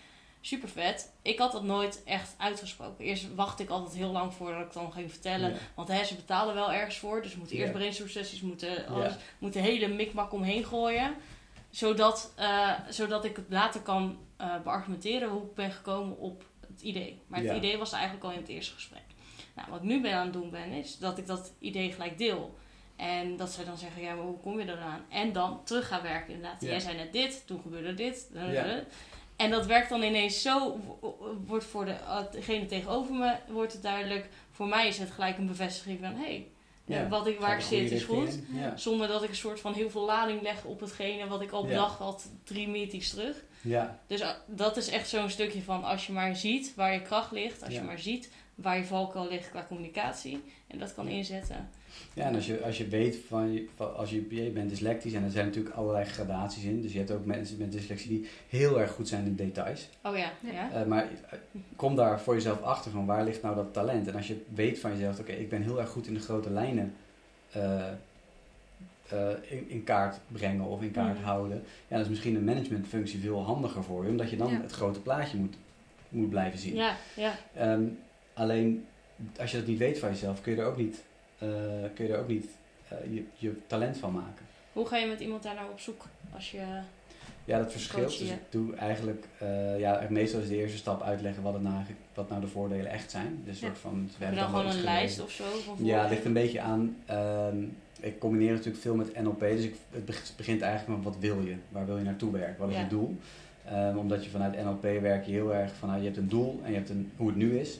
Super vet. Ik had dat nooit echt uitgesproken. Eerst wachtte ik altijd heel lang voordat ik dan ging vertellen. Want hè, ze betalen wel ergens voor. Dus we moeten eerst Ja. brainstorm moeten alles hele mikmak omheen gooien. Zodat, eh, zodat ik het later kan eh, beargumenteren hoe ik ben gekomen op het idee. Maar het idee was eigenlijk al in het eerste gesprek. Nou, wat ik nu ben aan het doen ben, is dat ik dat idee gelijk deel. En dat zij dan zeggen, ja, maar hoe kom je eraan? En dan terug gaan werken inderdaad. Jij zei net dit, toen gebeurde dit. Ja. En dat werkt dan ineens zo, wordt voor de, eh, degene tegenover me, wordt het duidelijk. Voor mij is het gelijk een bevestiging van, hé, hey, Ja. wat ik, waar ik zit is goed. Ja. Zonder dat ik een soort van heel veel lading leg op hetgene wat ik al Ja. bedacht had drie meetings terug. Ja. Dus uh, dat is echt zo'n stukje van als je maar ziet waar je kracht ligt, als Ja. je maar ziet waar je valkuil ligt qua communicatie en dat kan inzetten. Ja, en als je, als je weet van, je, van als je, je bent dyslectisch en er zijn natuurlijk allerlei gradaties in. Dus je hebt ook mensen met dyslexie die heel erg goed zijn in details. Oh ja, Ja. Eh, maar eh, kom daar voor jezelf achter van waar ligt nou dat talent. En als je weet van jezelf, oké, ik ben heel erg goed in de grote lijnen eh, eh, in, in kaart brengen of in kaart houden. Ja, dat is misschien een managementfunctie veel handiger voor je, omdat je dan Ja. het grote plaatje moet, moet blijven zien. Ja, ja. Ehm, alleen als je dat niet weet van jezelf, kun je er ook niet, kun je er ook niet eh, je, je talent van maken. Hoe ga je met iemand daar nou op zoek? Als je... Ja, dat verschilt. Dus ik doe eigenlijk, eh, ja, meestal is de eerste stap uitleggen wat, het nou, wat nou de voordelen echt zijn. Dus Ja. soort van, we hebben dan gewoon een lijst of zo? Van Ja, het ligt een beetje aan. ehm, ik combineer natuurlijk veel met NLP, dus ik, het beg- begint eigenlijk met wat wil je? Waar wil je naartoe werken? Wat is Ja. je doel? Ehm, omdat je vanuit NLP werk je heel erg van, nou, je hebt een doel en je hebt een, hoe het nu is.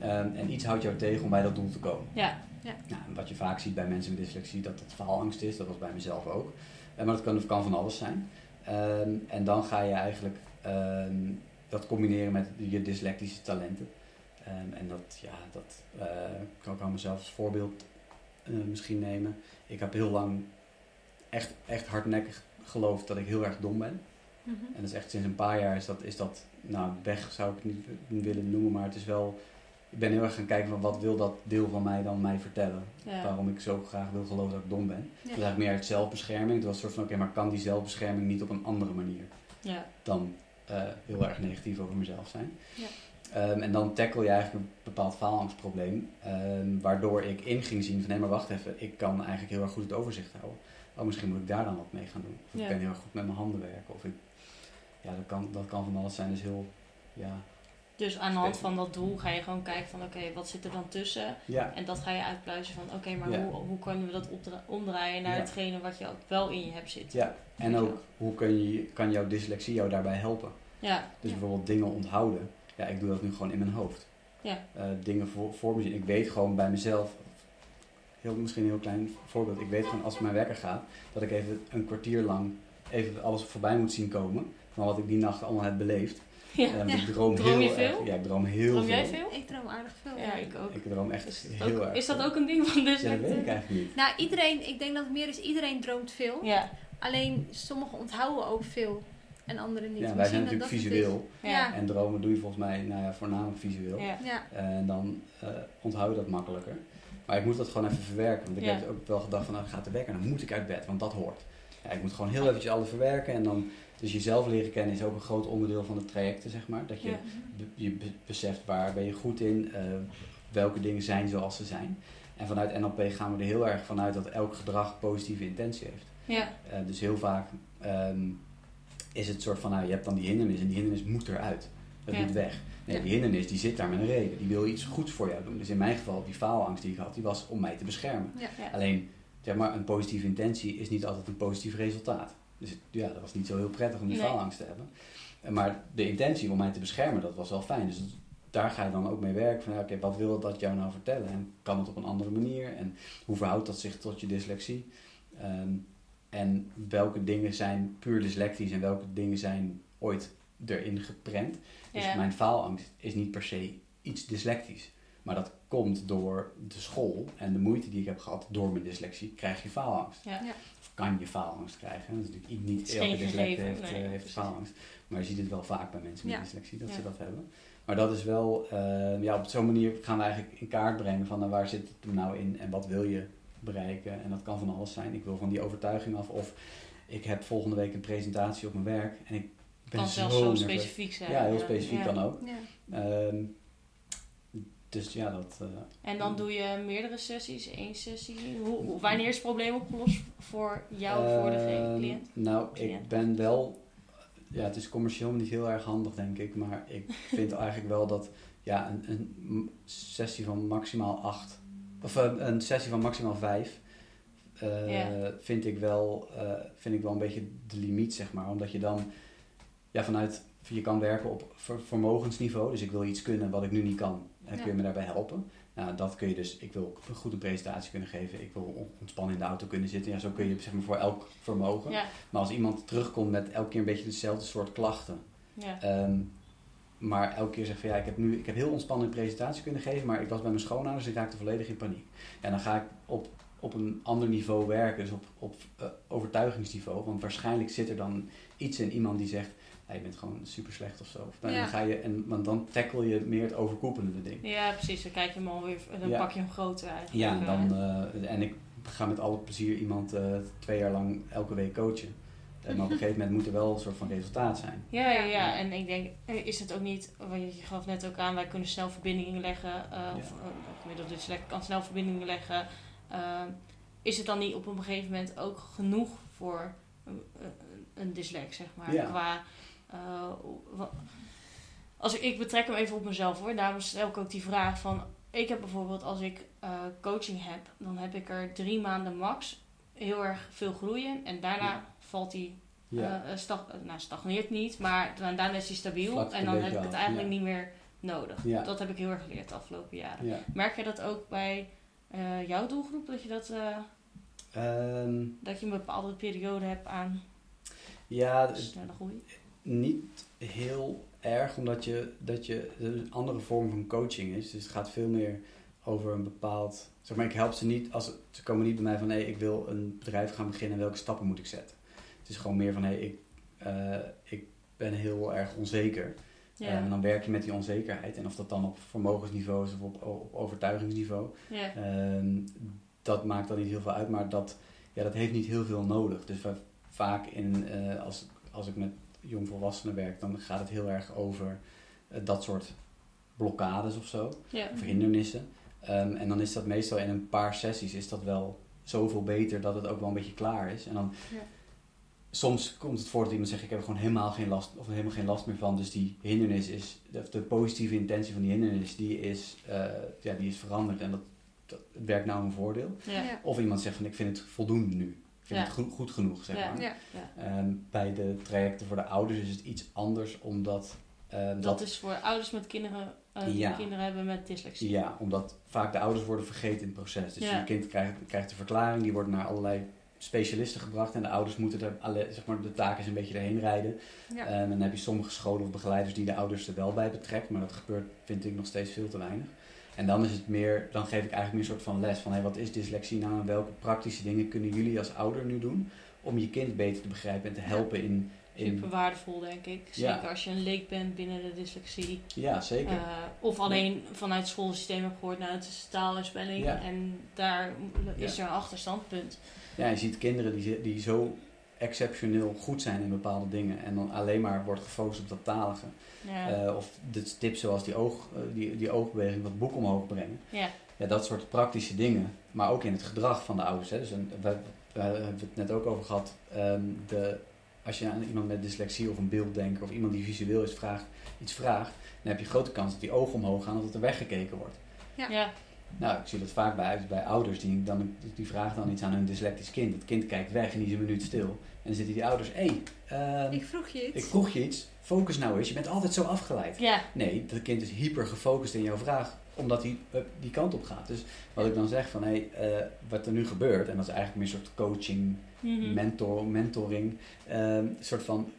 Ehm, en iets houdt jou tegen om bij dat doel te komen. Ja, Nou, en wat je vaak ziet bij mensen met dyslexie, dat dat faalangst is. Dat was bij mezelf ook. Eh, maar dat kan, kan van alles zijn. Ehm, en dan ga je eigenlijk ehm, dat combineren met je dyslectische talenten. Ehm, en dat, ja, dat eh, kan ik aan mezelf als voorbeeld eh, misschien nemen. Ik heb heel lang echt, echt hardnekkig geloofd dat ik heel erg dom ben. Mhm. En dat is echt sinds een paar jaar is dat, is dat nou weg zou ik het niet willen noemen, maar het is wel, ik ben heel erg gaan kijken van wat wil dat deel van mij dan mij vertellen. ja. Waarom ik zo graag wil geloven dat ik dom ben. Ja. Dat is eigenlijk meer uit zelfbescherming. Het was een soort van, oké, maar kan die zelfbescherming niet op een andere manier ja. dan eh, heel erg negatief over mezelf zijn? Ja. Ehm, en dan tackle je eigenlijk een bepaald faalangstprobleem, ehm, waardoor ik in ging zien van, nee maar wacht even, ik kan eigenlijk heel erg goed het overzicht houden. Oh, misschien moet ik daar dan wat mee gaan doen. Of ik kan heel erg goed met mijn handen werken. Of ik, ja, dat kan, dat kan van alles zijn. Dus heel, ja, Dus aan de hand van dat doel ga je gewoon kijken van oké, wat zit er dan tussen? ja, En dat ga je uitpluizen van oké, maar Ja. hoe, hoe kunnen we dat omdraaien naar Ja. hetgene wat je ook wel in je hebt zitten? ja. En ook, hoe kun je, kan jouw dyslexie jou daarbij helpen? Ja, Dus bijvoorbeeld dingen onthouden. Ja, ik doe dat nu gewoon in mijn hoofd. ja, Eh, dingen voor, voor me zien. Ik weet gewoon bij mezelf, heel, misschien een heel klein voorbeeld. Ik weet gewoon als mijn wekker gaat, dat ik even een kwartier lang even alles voorbij moet zien komen. Van wat ik die nacht allemaal heb beleefd. Ja. Ik droom, Droom je heel veel? erg. Ja, ik droom heel Droom veel. jij veel? Ik droom aardig veel. Ja, ik ook. Ik droom echt Is, heel ook- erg is dat veel. ook een ding van Ja, dat weet ik eigenlijk niet. Nou, iedereen, ik denk dat het meer is, iedereen droomt veel. Ja, Alleen sommigen onthouden ook veel en anderen niet. Ja, wij Misschien zijn dat natuurlijk visueel. Ja. En dromen doe je volgens mij nou ja, voornamelijk visueel. ja. Ja, En dan eh onthoud je dat makkelijker. Maar ik moet dat gewoon even verwerken. Want ik Ja. heb ook wel gedacht van, nou gaat de wekker, dan moet ik uit bed, want dat hoort. Ja, ik moet gewoon heel eventjes alles verwerken. En dan, dus jezelf leren kennen is ook een groot onderdeel van de trajecten, zeg maar. Dat je, Ja. je be- beseft waar ben je goed in, eh, welke dingen zijn zoals ze zijn. En vanuit NLP gaan we er heel erg vanuit dat elk gedrag positieve intentie heeft. ja. Eh, dus heel vaak ehm, is het soort van, nou, je hebt dan die hindernis en die hindernis moet eruit. Dat Ja. moet weg. Nee, Ja. die hindernis die zit daar met een reden. Die wil iets goeds voor jou doen. Dus in mijn geval, die faalangst die ik had, die was om mij te beschermen. Alleen, zeg maar, een positieve intentie is niet altijd een positief resultaat. Dus het- ja, dat was niet zo heel prettig om die Nee. faalangst te hebben. Maar de intentie om mij te beschermen, dat was wel fijn. Dus daar ga je dan ook mee werken. Van, ja, oké, wat wil dat jou nou vertellen? En kan het op een andere manier? En hoe verhoudt dat zich tot je dyslexie? Ehm, en welke dingen zijn puur dyslectisch en welke dingen zijn ooit erin geprent? Dus Ja. mijn faalangst is niet per se iets dyslectisch. Maar dat komt door de school en de moeite die ik heb gehad door mijn dyslexie, krijg je faalangst. Ja. Ja. Kan je faalangst krijgen. Dat is natuurlijk niet elke dyslect gegeven, heeft, nee, eh, heeft precies. faalangst. Maar je ziet het wel vaak bij mensen met Ja. dyslexie dat Ja. ze dat hebben. Maar dat is wel, eh, ja, op zo'n manier gaan we eigenlijk in kaart brengen van nou, waar zit het er nou in en wat wil je bereiken. En dat kan van alles zijn. Ik wil van die overtuiging af of ik heb volgende week een presentatie op mijn werk en ik ben kan zo zelfs zo specifiek zijn. Ja, heel specifiek Ja. kan ook. Ja. Dus ja, dat... eh, En dan doe je meerdere sessies, één sessie. Hoe, wanneer is het probleem opgelost voor jou voor de Ehm, cliënt? Nou, Cliënt. ik ben wel... Ja, het is commercieel niet heel erg handig, denk ik. Maar ik vind eigenlijk wel dat ja, een, een sessie van maximaal acht... Of een, een sessie van maximaal vijf... eh, vind, ik wel, eh, vind ik wel een beetje de limiet, zeg maar. Omdat je dan ja, vanuit... Je kan werken op ver- vermogensniveau. Dus ik wil iets kunnen wat ik nu niet kan. En kun je me daarbij helpen? Nou, dat kun je dus. Ik wil een presentatie kunnen geven. Ik wil on- ontspannen in de auto kunnen zitten. Ja, zo kun je zeg maar voor elk vermogen. Ja, Maar als iemand terugkomt met elke keer een beetje dezelfde soort klachten. ja, ehm, maar elke keer zegt van ja, ik heb nu ik heb heel ontspannen een presentatie kunnen geven. Maar ik was bij mijn schoonouders en ik raakte volledig in paniek. En dan ga ik op, op een ander niveau werken. Dus op, op eh, overtuigingsniveau. Want waarschijnlijk zit er dan iets in iemand die zegt. Je bent gewoon super slecht of zo. Of dan, Ja. ga je, en, want dan tackle je meer het overkoepelende ding. ja, precies. Dan kijk je hem alweer, dan Ja. pak je hem groter uit. Ja, en, dan, eh, en ik ga met alle plezier iemand eh, twee jaar lang elke week coachen. En maar op een gegeven moment moet er wel een soort van resultaat zijn. Ja, ja, Ja. En ik denk, eh, is het ook niet, want je gaf net ook aan, wij kunnen snel verbindingen leggen, eh of gemiddeld dyslect kan snel verbindingen leggen. Eh, is het dan niet op een gegeven moment ook genoeg voor een, een- zeg maar? Ja. Qua, eh, als ik, ik betrek hem even op mezelf hoor, daarom stel ik ook die vraag van, ik heb bijvoorbeeld als ik eh, coaching heb, dan heb ik er drie maanden max heel erg veel groeien en daarna Ja. valt hij Ja. eh, stag, nou, stagneert niet, maar dan, daarna is hij stabiel en dan heb ik het af, eigenlijk ja. niet meer nodig. Ja. Dat heb ik heel erg geleerd de afgelopen jaren. ja. Merk je dat ook bij jouw doelgroep, dat je, dat, eh, Ehm, dat je een bepaalde periode hebt aan ja, snelle groei? Niet heel erg, omdat je, dat je een andere vorm van coaching is. Dus het gaat veel meer over een bepaald. Zeg maar, ik help ze niet als ze komen niet bij mij van hé, ik wil een bedrijf gaan beginnen, welke stappen moet ik zetten? Het is gewoon meer van hé, ik, eh, ik ben heel erg onzeker. Ja. En dan werk je met die onzekerheid. En of dat dan op vermogensniveau is of op, op overtuigingsniveau, ja. Ehm, dat maakt dan niet heel veel uit, maar dat, ja, dat heeft niet heel veel nodig. Dus va- vaak in, eh, als, als ik met jongvolwassenen werk, dan gaat het heel erg over eh, dat soort blokkades of zo, ja. of hindernissen. Ehm, en dan is dat meestal in een paar sessies is dat wel zoveel beter dat het ook wel een beetje klaar is. En dan Ja. soms komt het voor dat iemand zegt ik heb er gewoon helemaal geen last of helemaal geen last meer van. Dus die hindernis is, de, de positieve intentie van die hindernis, die is, eh, ja, die is veranderd en dat, dat het werkt nou een voordeel. Ja. Ja. Of iemand zegt van ik vind het voldoende nu. Ik vind Ja. het goed, goed genoeg, zeg Ja. maar. Ja. Ehm, bij de trajecten voor de ouders is het iets anders, omdat... ehm, Dat is voor ouders met kinderen, eh, die Ja. kinderen hebben met dyslexie. Ja, omdat vaak de ouders worden vergeten in het proces. Dus Ja. je kind krijgt, krijgt de verklaring, die wordt naar allerlei specialisten gebracht. En de ouders moeten er, alle, zeg maar, de taak is een beetje erheen rijden. Ja. Ehm, en dan heb je sommige scholen of begeleiders die de ouders er wel bij betrekt. Maar dat gebeurt, vind ik, nog steeds veel te weinig. En dan is het meer, dan geef ik eigenlijk meer een soort van les van, hé, wat is dyslexie nou en welke praktische dingen kunnen jullie als ouder nu doen om je kind beter te begrijpen en te helpen in, in Super waardevol, denk ik. Ja. Zeker als je een leek bent binnen de dyslexie. ja, zeker. Eh, of alleen vanuit het schoolsysteem hebt gehoord, nou het is taal en spelling. Ja. En daar is er een achterstandpunt. Ja, je ziet kinderen die, die zo exceptioneel goed zijn in bepaalde dingen en dan alleen maar wordt gefocust op dat talige. Ja. Eh, of de tips zoals die, oog, eh, die, die oogbeweging, wat boek omhoog brengen. ja. Ja, dat soort praktische dingen. Maar ook in het gedrag van de ouders. Hè. Dus een, we, we hebben het net ook over gehad. ehm, de, als je aan iemand met dyslexie of een beelddenker of iemand die visueel is vraagt, iets vraagt, dan heb je grote kans dat die ogen omhoog gaan of dat er weggekeken wordt. Ja. ja. Nou, ik zie dat vaak bij, bij ouders die, dan, die vragen dan iets aan hun dyslectisch kind. Het kind kijkt weg en die is een minuut stil. En dan zitten die ouders, hé, hey, ehm, Ik vroeg je iets. ik vroeg je iets, focus nou eens, je bent altijd zo afgeleid. Ja. Nee, dat kind is hyper gefocust in jouw vraag, omdat hij eh, die kant op gaat. Dus wat ik dan zeg van, hé, hey, eh, wat er nu gebeurt, en dat is eigenlijk meer een soort coaching, Mhm. mentor, mentoring, ehm, een soort van,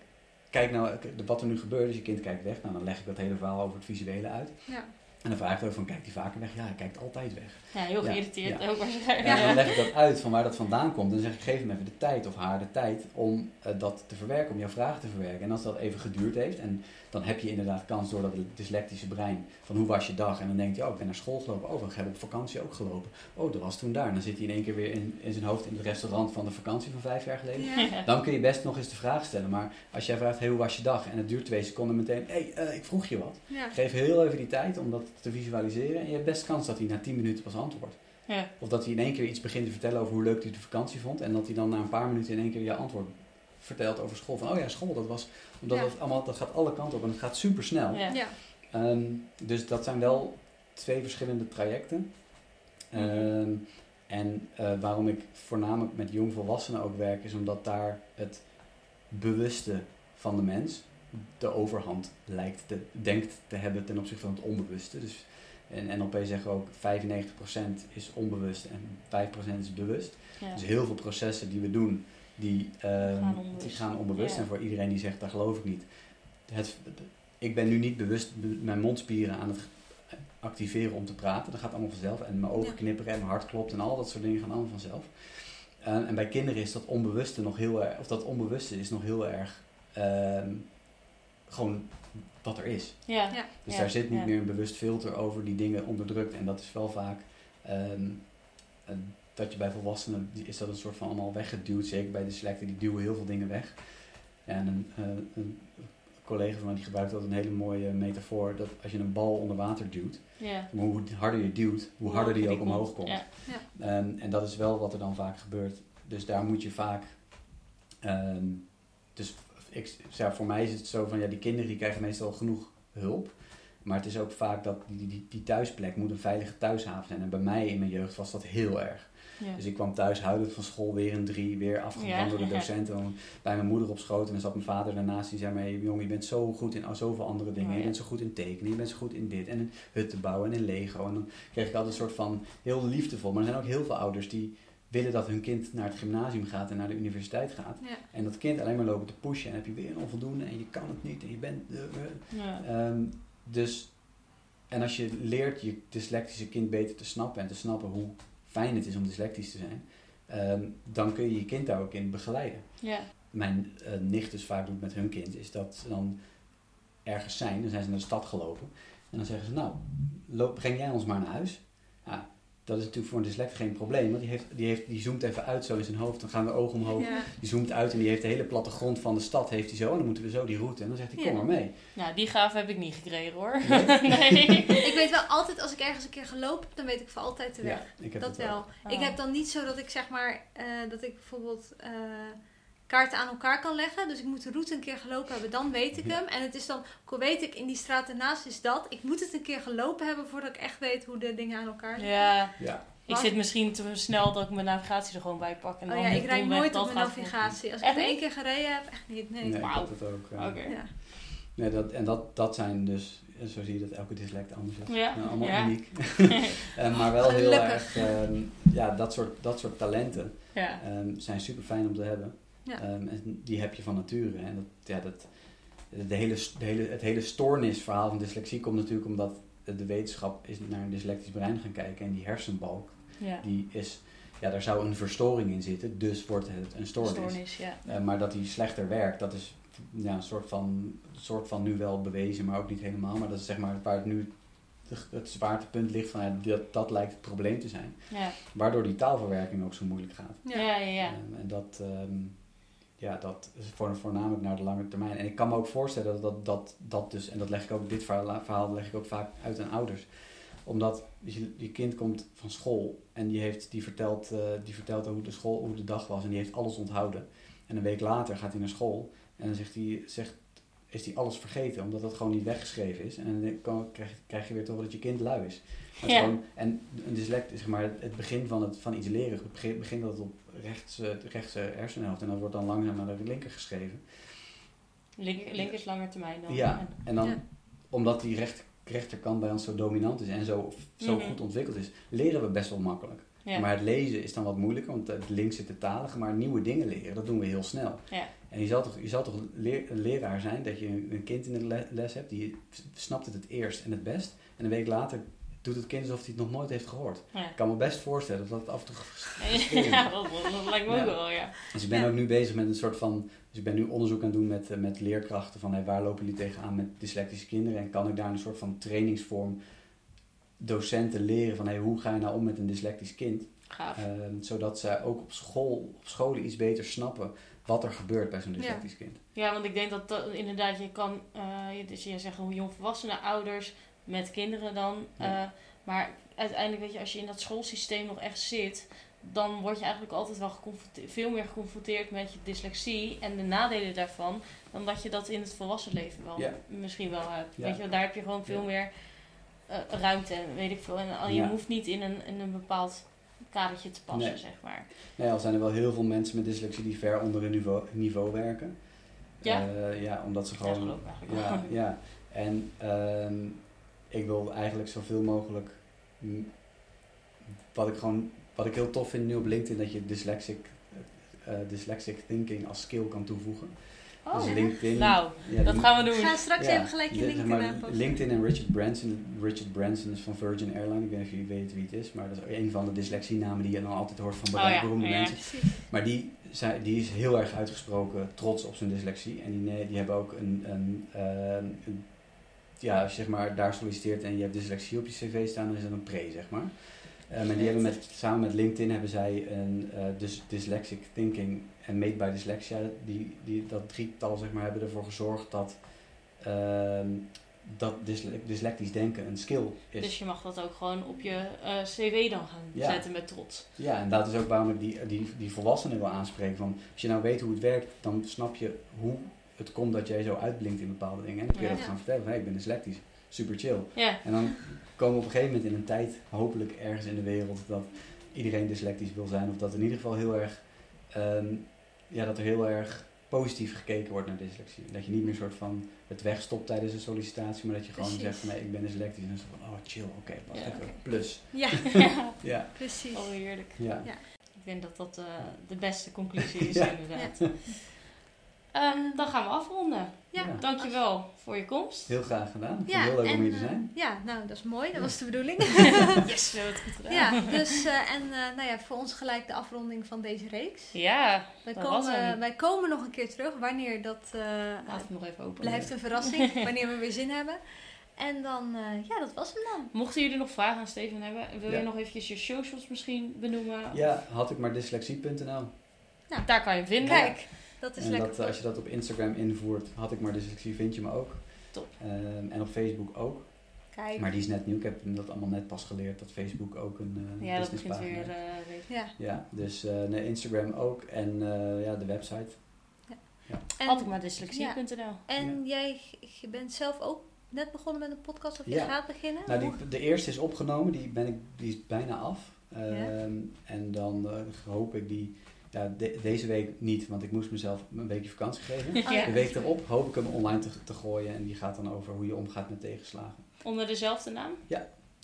kijk nou, wat er nu gebeurt, dus je kind kijkt weg, nou dan leg ik dat hele verhaal over het visuele uit. Ja. En dan vraag ik ook van, kijkt hij vaker weg? Ja, hij kijkt altijd weg. ja, heel Ja, geïrriteerd ja. ook waarschijnlijk. En Ja. dan leg ik dat uit van waar dat vandaan komt. En dan zeg ik, geef hem even de tijd of haar de tijd om eh, dat te verwerken, om jouw vragen te verwerken. En als dat even geduurd heeft, en dan heb je inderdaad kans door dat dyslectische brein van hoe was je dag? En dan denkt hij, oh, ik ben naar school gelopen. Oh, we hebben op vakantie ook gelopen. Oh, dat was toen daar. En dan zit hij in één keer weer in, in zijn hoofd in het restaurant van de vakantie van vijf jaar geleden. Ja. Dan kun je best nog eens de vraag stellen. Maar als jij vraagt, hey, hoe was je dag? En het duurt twee seconden meteen, hé, hey, eh, ik vroeg je wat. Ja. Geef heel even die tijd om dat te visualiseren. En je hebt best kans dat hij na 10 minuten pas antwoordt. Ja. Of dat hij in één keer iets begint te vertellen over hoe leuk hij de vakantie vond. En dat hij dan na een paar minuten in één keer je antwoord vertelt over school. Van, oh ja, school, dat was... Omdat Ja. dat allemaal, dat gaat alle kanten op en het gaat super snel. Ja. Ja. Ehm, dus dat zijn wel twee verschillende trajecten. Ehm, en eh, waarom ik voornamelijk met jongvolwassenen ook werk, is omdat daar het bewuste van de mens de overhand lijkt te, denkt te hebben ten opzichte van het onbewuste. Dus in NLP zeggen we ook 95% is onbewust en 5% is bewust. Ja. Dus heel veel processen die we doen, die, ehm, Gaan onbewust. die gaan onbewust. Ja. En voor iedereen die zegt, dat geloof ik niet. Het, ik ben nu niet bewust be- mijn mondspieren aan het activeren om te praten. Dat gaat allemaal vanzelf. En mijn ogen knipperen en mijn hart klopt en al dat soort dingen gaan allemaal vanzelf. Eh, en bij kinderen is dat onbewuste nog heel erg, of dat onbewuste is nog heel erg ehm, gewoon wat er is. Ja. Ja. Dus Ja, daar zit niet ja. meer een bewust filter over die dingen onderdrukt. En dat is wel vaak. ehm, een- dat je bij volwassenen, is dat een soort van allemaal weggeduwd. Zeker bij dyslecten, die duwen heel veel dingen weg. En een, eh, een collega van mij die gebruikt altijd een hele mooie metafoor. Dat als je een bal onder water duwt, hoe harder je duwt, hoe harder die ook omhoog komt. Ja. Ehm, en dat is wel wat er dan vaak gebeurt. Dus daar moet je vaak. ehm, dus ik, ja, voor mij is het zo van ja, die kinderen die krijgen meestal genoeg hulp. Maar het is ook vaak dat die, die, die thuisplek moet een veilige thuishaven zijn. En bij mij in mijn jeugd was dat heel erg. Ja. Dus ik kwam thuis huilend van school, weer een drie, weer afgebrand Ja. door de docenten. Bij mijn moeder op schoot en dan zat mijn vader daarnaast. Die zei mij, jongen, je bent zo goed in zoveel andere dingen. Oh, ja. Je bent zo goed in tekenen, je bent zo goed in dit. En in hutten bouwen en in Lego. En dan kreeg ik altijd een soort van heel liefdevol. Maar er zijn ook heel veel ouders die willen dat hun kind naar het gymnasium gaat en naar de universiteit gaat. Ja. En dat kind alleen maar lopen te pushen. En heb je weer een onvoldoende en je kan het niet en je bent... eh, eh. Ja. Ehm, dus, en als je leert je dyslectische kind beter te snappen en te snappen hoe fijn het is om dyslectisch te zijn, ehm, dan kun je je kind daar ook in begeleiden. Ja. Mijn eh, nicht dus vaak doet met hun kind, is dat ze dan ergens zijn, dan zijn ze naar de stad gelopen. En dan zeggen ze, nou, loop, breng jij ons maar naar huis. Ja, dat is natuurlijk voor een dyslect geen probleem, want die, heeft, die, heeft, die zoomt even uit zo in zijn hoofd, dan gaan de ogen omhoog. Ja. Die zoomt uit en die heeft de hele plattegrond van de stad, heeft hij zo, en dan moeten we zo die route. En dan zegt hij, kom maar mee. Nou, die gave heb ik niet gekregen hoor. Nee? nee. Ik weet wel altijd, als ik ergens een keer gelopen heb, dan weet ik voor altijd de weg. Ja, ik heb dat wel. Oh. Ik heb dan niet zo dat ik zeg maar, eh, dat ik bijvoorbeeld eh, kaarten aan elkaar kan leggen. Dus ik moet de route een keer gelopen hebben, dan weet ik Ja. hem. En het is dan, ook weet ik in die straat ernaast is dat. Ik moet het een keer gelopen hebben voordat ik echt weet hoe de dingen aan elkaar zitten. Ja, Ja, ik zit misschien te snel dat ik mijn navigatie er gewoon bij pak. En Oh dan ja, ik rijd nooit dat op mijn navigatie. Als ik Echt het één keer gereden heb, echt niet. Nee. nee, heb het ook. Oké. Ja. Nee, dat, en dat, dat zijn dus, en zo zie je dat elke dyslect anders is. Ja, Nou, allemaal ja. uniek. Eh, maar wel heel Gelukkig. erg, ehm, ja, dat soort, dat soort talenten Ja. ehm, zijn super fijn om te hebben. Ja. Ehm, en die heb je van nature. En dat, ja, dat, de hele, de hele, het hele stoornisverhaal van dyslexie komt natuurlijk omdat de wetenschap is naar een dyslectisch brein gaan kijken. En die hersenbalk, ja. die is, ja, daar zou een verstoring in zitten. Dus wordt het een stoornis. Stoornis, ja. Eh, maar dat die slechter werkt, dat is ja, een soort van, soort van nu wel bewezen, maar ook niet helemaal. Maar dat is zeg maar waar het nu het zwaartepunt ligt van ja, dat, dat lijkt het probleem te zijn. Ja, Waardoor die taalverwerking ook zo moeilijk gaat. ja, ja. ja. Ehm, en dat, ehm, ja, dat is voor, voornamelijk naar de lange termijn. En ik kan me ook voorstellen dat dat, dat, dus, en dat leg ik ook, dit verhaal, verhaal leg ik ook vaak uit aan ouders. Omdat je, kind komt van school en die, heeft, die, vertelt, eh, die vertelt hoe de, school, hoe de dag was en die heeft alles onthouden. En een week later gaat hij naar school en dan zegt hij, zegt, is hij alles vergeten, omdat dat gewoon niet weggeschreven is. En dan kan, krijg, krijg je weer toch dat je kind lui is. Maar het is Ja. gewoon, en een dyslect is zeg maar het begin van, het, van iets leren. Het begin- begint dat op rechts, eh, de rechtse hersenhelft en dat wordt dan langzaam naar de linker geschreven. Link, link is langer termijn dan. Ja, en dan Ja. omdat die recht, rechterkant bij ons zo dominant is en zo, zo Mhm. goed ontwikkeld is, leren we best wel makkelijk. Ja. Maar het lezen is dan wat moeilijker, want het links zit de talige, maar nieuwe dingen leren, dat doen we heel snel. Ja. En je zal toch, je zal toch leer- een leraar zijn dat je een kind in de le- les hebt, die snapt het het eerst en het best. En een week later doet het kind alsof hij het nog nooit heeft gehoord. Ja. Ik kan me best voorstellen dat het af en toe. Ja, dat, dat lijkt me Ja. ook wel, ja. Dus ik ben ook nu bezig met een soort van. Dus ik ben nu onderzoek aan het doen met, eh, met leerkrachten van hey, waar lopen jullie tegenaan met dyslectische kinderen en kan ik daar een soort van trainingsvorm docenten leren van hey, hoe ga je nou om met een dyslectisch kind. Ehm, zodat ze ook op school, op scholen iets beter snappen wat er gebeurt bij zo'n dyslectisch kind. Ja, want ik denk dat, dat inderdaad, je kan, je- dus je zegt hoe jongvolwassenen, ouders met kinderen dan. Ja. eh, maar uiteindelijk, weet je, als je in dat schoolsysteem nog echt zit, dan word je eigenlijk altijd wel geconfronteerd, veel meer geconfronteerd met je dyslexie en de nadelen daarvan, dan dat je dat in het volwassen leven wel Ja. misschien wel hebt. Ja. Weet je, wel, daar heb je gewoon veel meer eh, ruimte en weet ik veel. En je hoeft niet in een, in een bepaald kadertje te passen, Nee. zeg maar. Ja, al zijn er wel heel veel mensen met dyslexie die ver onder hun niveau, niveau werken. Ja. Eh, ja, omdat ze gewoon geloof ik eigenlijk wel. Ja, ja. En ehm, ik wil eigenlijk zoveel mogelijk. Wat ik gewoon. Wat ik heel tof vind nu op LinkedIn, dat je dyslexic, eh, dyslexic thinking als skill kan toevoegen. Oh, dus LinkedIn. nou, ja, dat gaan we doen. Ga straks ja, even gelijk je de- link zeg maar, ernaar posten. LinkedIn en Richard Branson. Richard Branson is van Virgin Airlines. Ik weet niet of jullie weten wie het is, maar dat is een van de dyslexienamen die je dan altijd hoort van Oh ja, beroemde ja. mensen. Maar die, zei, die is heel erg uitgesproken trots op zijn dyslexie. En die, nee, die hebben ook een, een, ehm, een- Ja, als je zeg maar, daar solliciteert en je hebt dyslexie op je cv staan, dan is dat een pre, zeg maar. Eh, maar die hebben met, samen met LinkedIn hebben zij een uh, dus dyslexic thinking en made by dyslexia. Die, die, dat drietal zeg maar, hebben ervoor gezorgd dat, ehm, dat dyslectisch denken een skill is. Dus je mag dat ook gewoon op je uh, cv dan gaan zetten met trots. Ja, en dat is ook waarom ik die, die, die volwassenen wil aanspreken. Van, als je nou weet hoe het werkt, dan snap je hoe het komt dat jij zo uitblinkt in bepaalde dingen. En dan kun je dat gaan vertellen. Hey, ik ben dyslectisch. Super chill. Ja. En dan komen we op een gegeven moment in een tijd, hopelijk ergens in de wereld, dat iedereen dyslectisch wil zijn. Of dat in ieder geval heel erg, um, ja, dat er heel erg positief gekeken wordt naar dyslexie. Dat je niet meer soort van het wegstopt tijdens een sollicitatie, maar dat je gewoon Precies. zegt van nee, ik ben dyslectisch. En dan zo van, oh chill, oké, okay, wacht Ja, even, plus. Ja, ja. Ja, precies. Oh, heerlijk. ja. Ja. Ik denk dat dat eh, de beste conclusie is Ja. inderdaad. Ehm, dan gaan we afronden. Ja, Ja. Dankjewel voor je komst. Heel graag gedaan. Ik Ja, heel leuk om hier te eh, zijn. Ja, nou, dat is mooi. Dat Ja. was de bedoeling. Yes, we hebben het goed gedaan. ja, dus eh, en eh, nou ja, voor ons gelijk de afronding van deze reeks. Ja, Wij Dat was komen, hem. wij komen nog een keer terug wanneer dat eh, laat het nog even open. blijft een verrassing. wanneer we weer zin hebben. En dan, eh, ja, dat was hem dan. Mochten jullie nog vragen aan Steven hebben, wil Ja. je nog eventjes je socials misschien benoemen? Ja, had ik maar dyslexie.nl. Daar kan je hem vinden. Kijk, dat is En lekker. dat, eh, als je dat op Instagram invoert, had ik maar dyslexie, vind je me ook. Top. Ehm, en op Facebook ook. Kijk. Maar die is net nieuw. Ik heb dat allemaal net pas geleerd, dat Facebook ook een uh, Ja, dat begint weer. eh, weer. Ja. Ja, dus eh, nee, Instagram ook. En eh, ja, de website. En, Had ik maar dyslexie.nl. en jij je bent zelf ook net begonnen met een podcast of je Ja. gaat beginnen? Nou, die, de eerste is opgenomen. Die, ben ik, die is bijna af. Ehm, En dan hoop ik die... Ja, de- deze week niet, want ik moest mezelf een weekje vakantie geven. Oh, ja. De week erop hoop ik hem online te, te gooien. En die gaat dan over hoe je omgaat met tegenslagen. Onder dezelfde naam.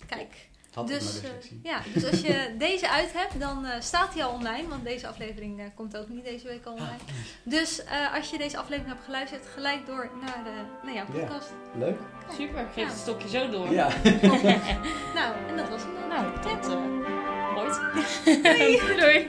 Kijk. Had Dus, dyslexie. ja, dus als je deze uit hebt, dan eh, staat hij al online. Want deze aflevering eh, komt ook niet deze week al online. Ah, Dus eh, als je deze aflevering hebt geluisterd, gelijk door naar, de, naar jouw Ja. podcast. leuk. Super, geef Ja. het stokje zo door. Ja. Nou, en dat was dan. Nou, tot ooit. doei. doei.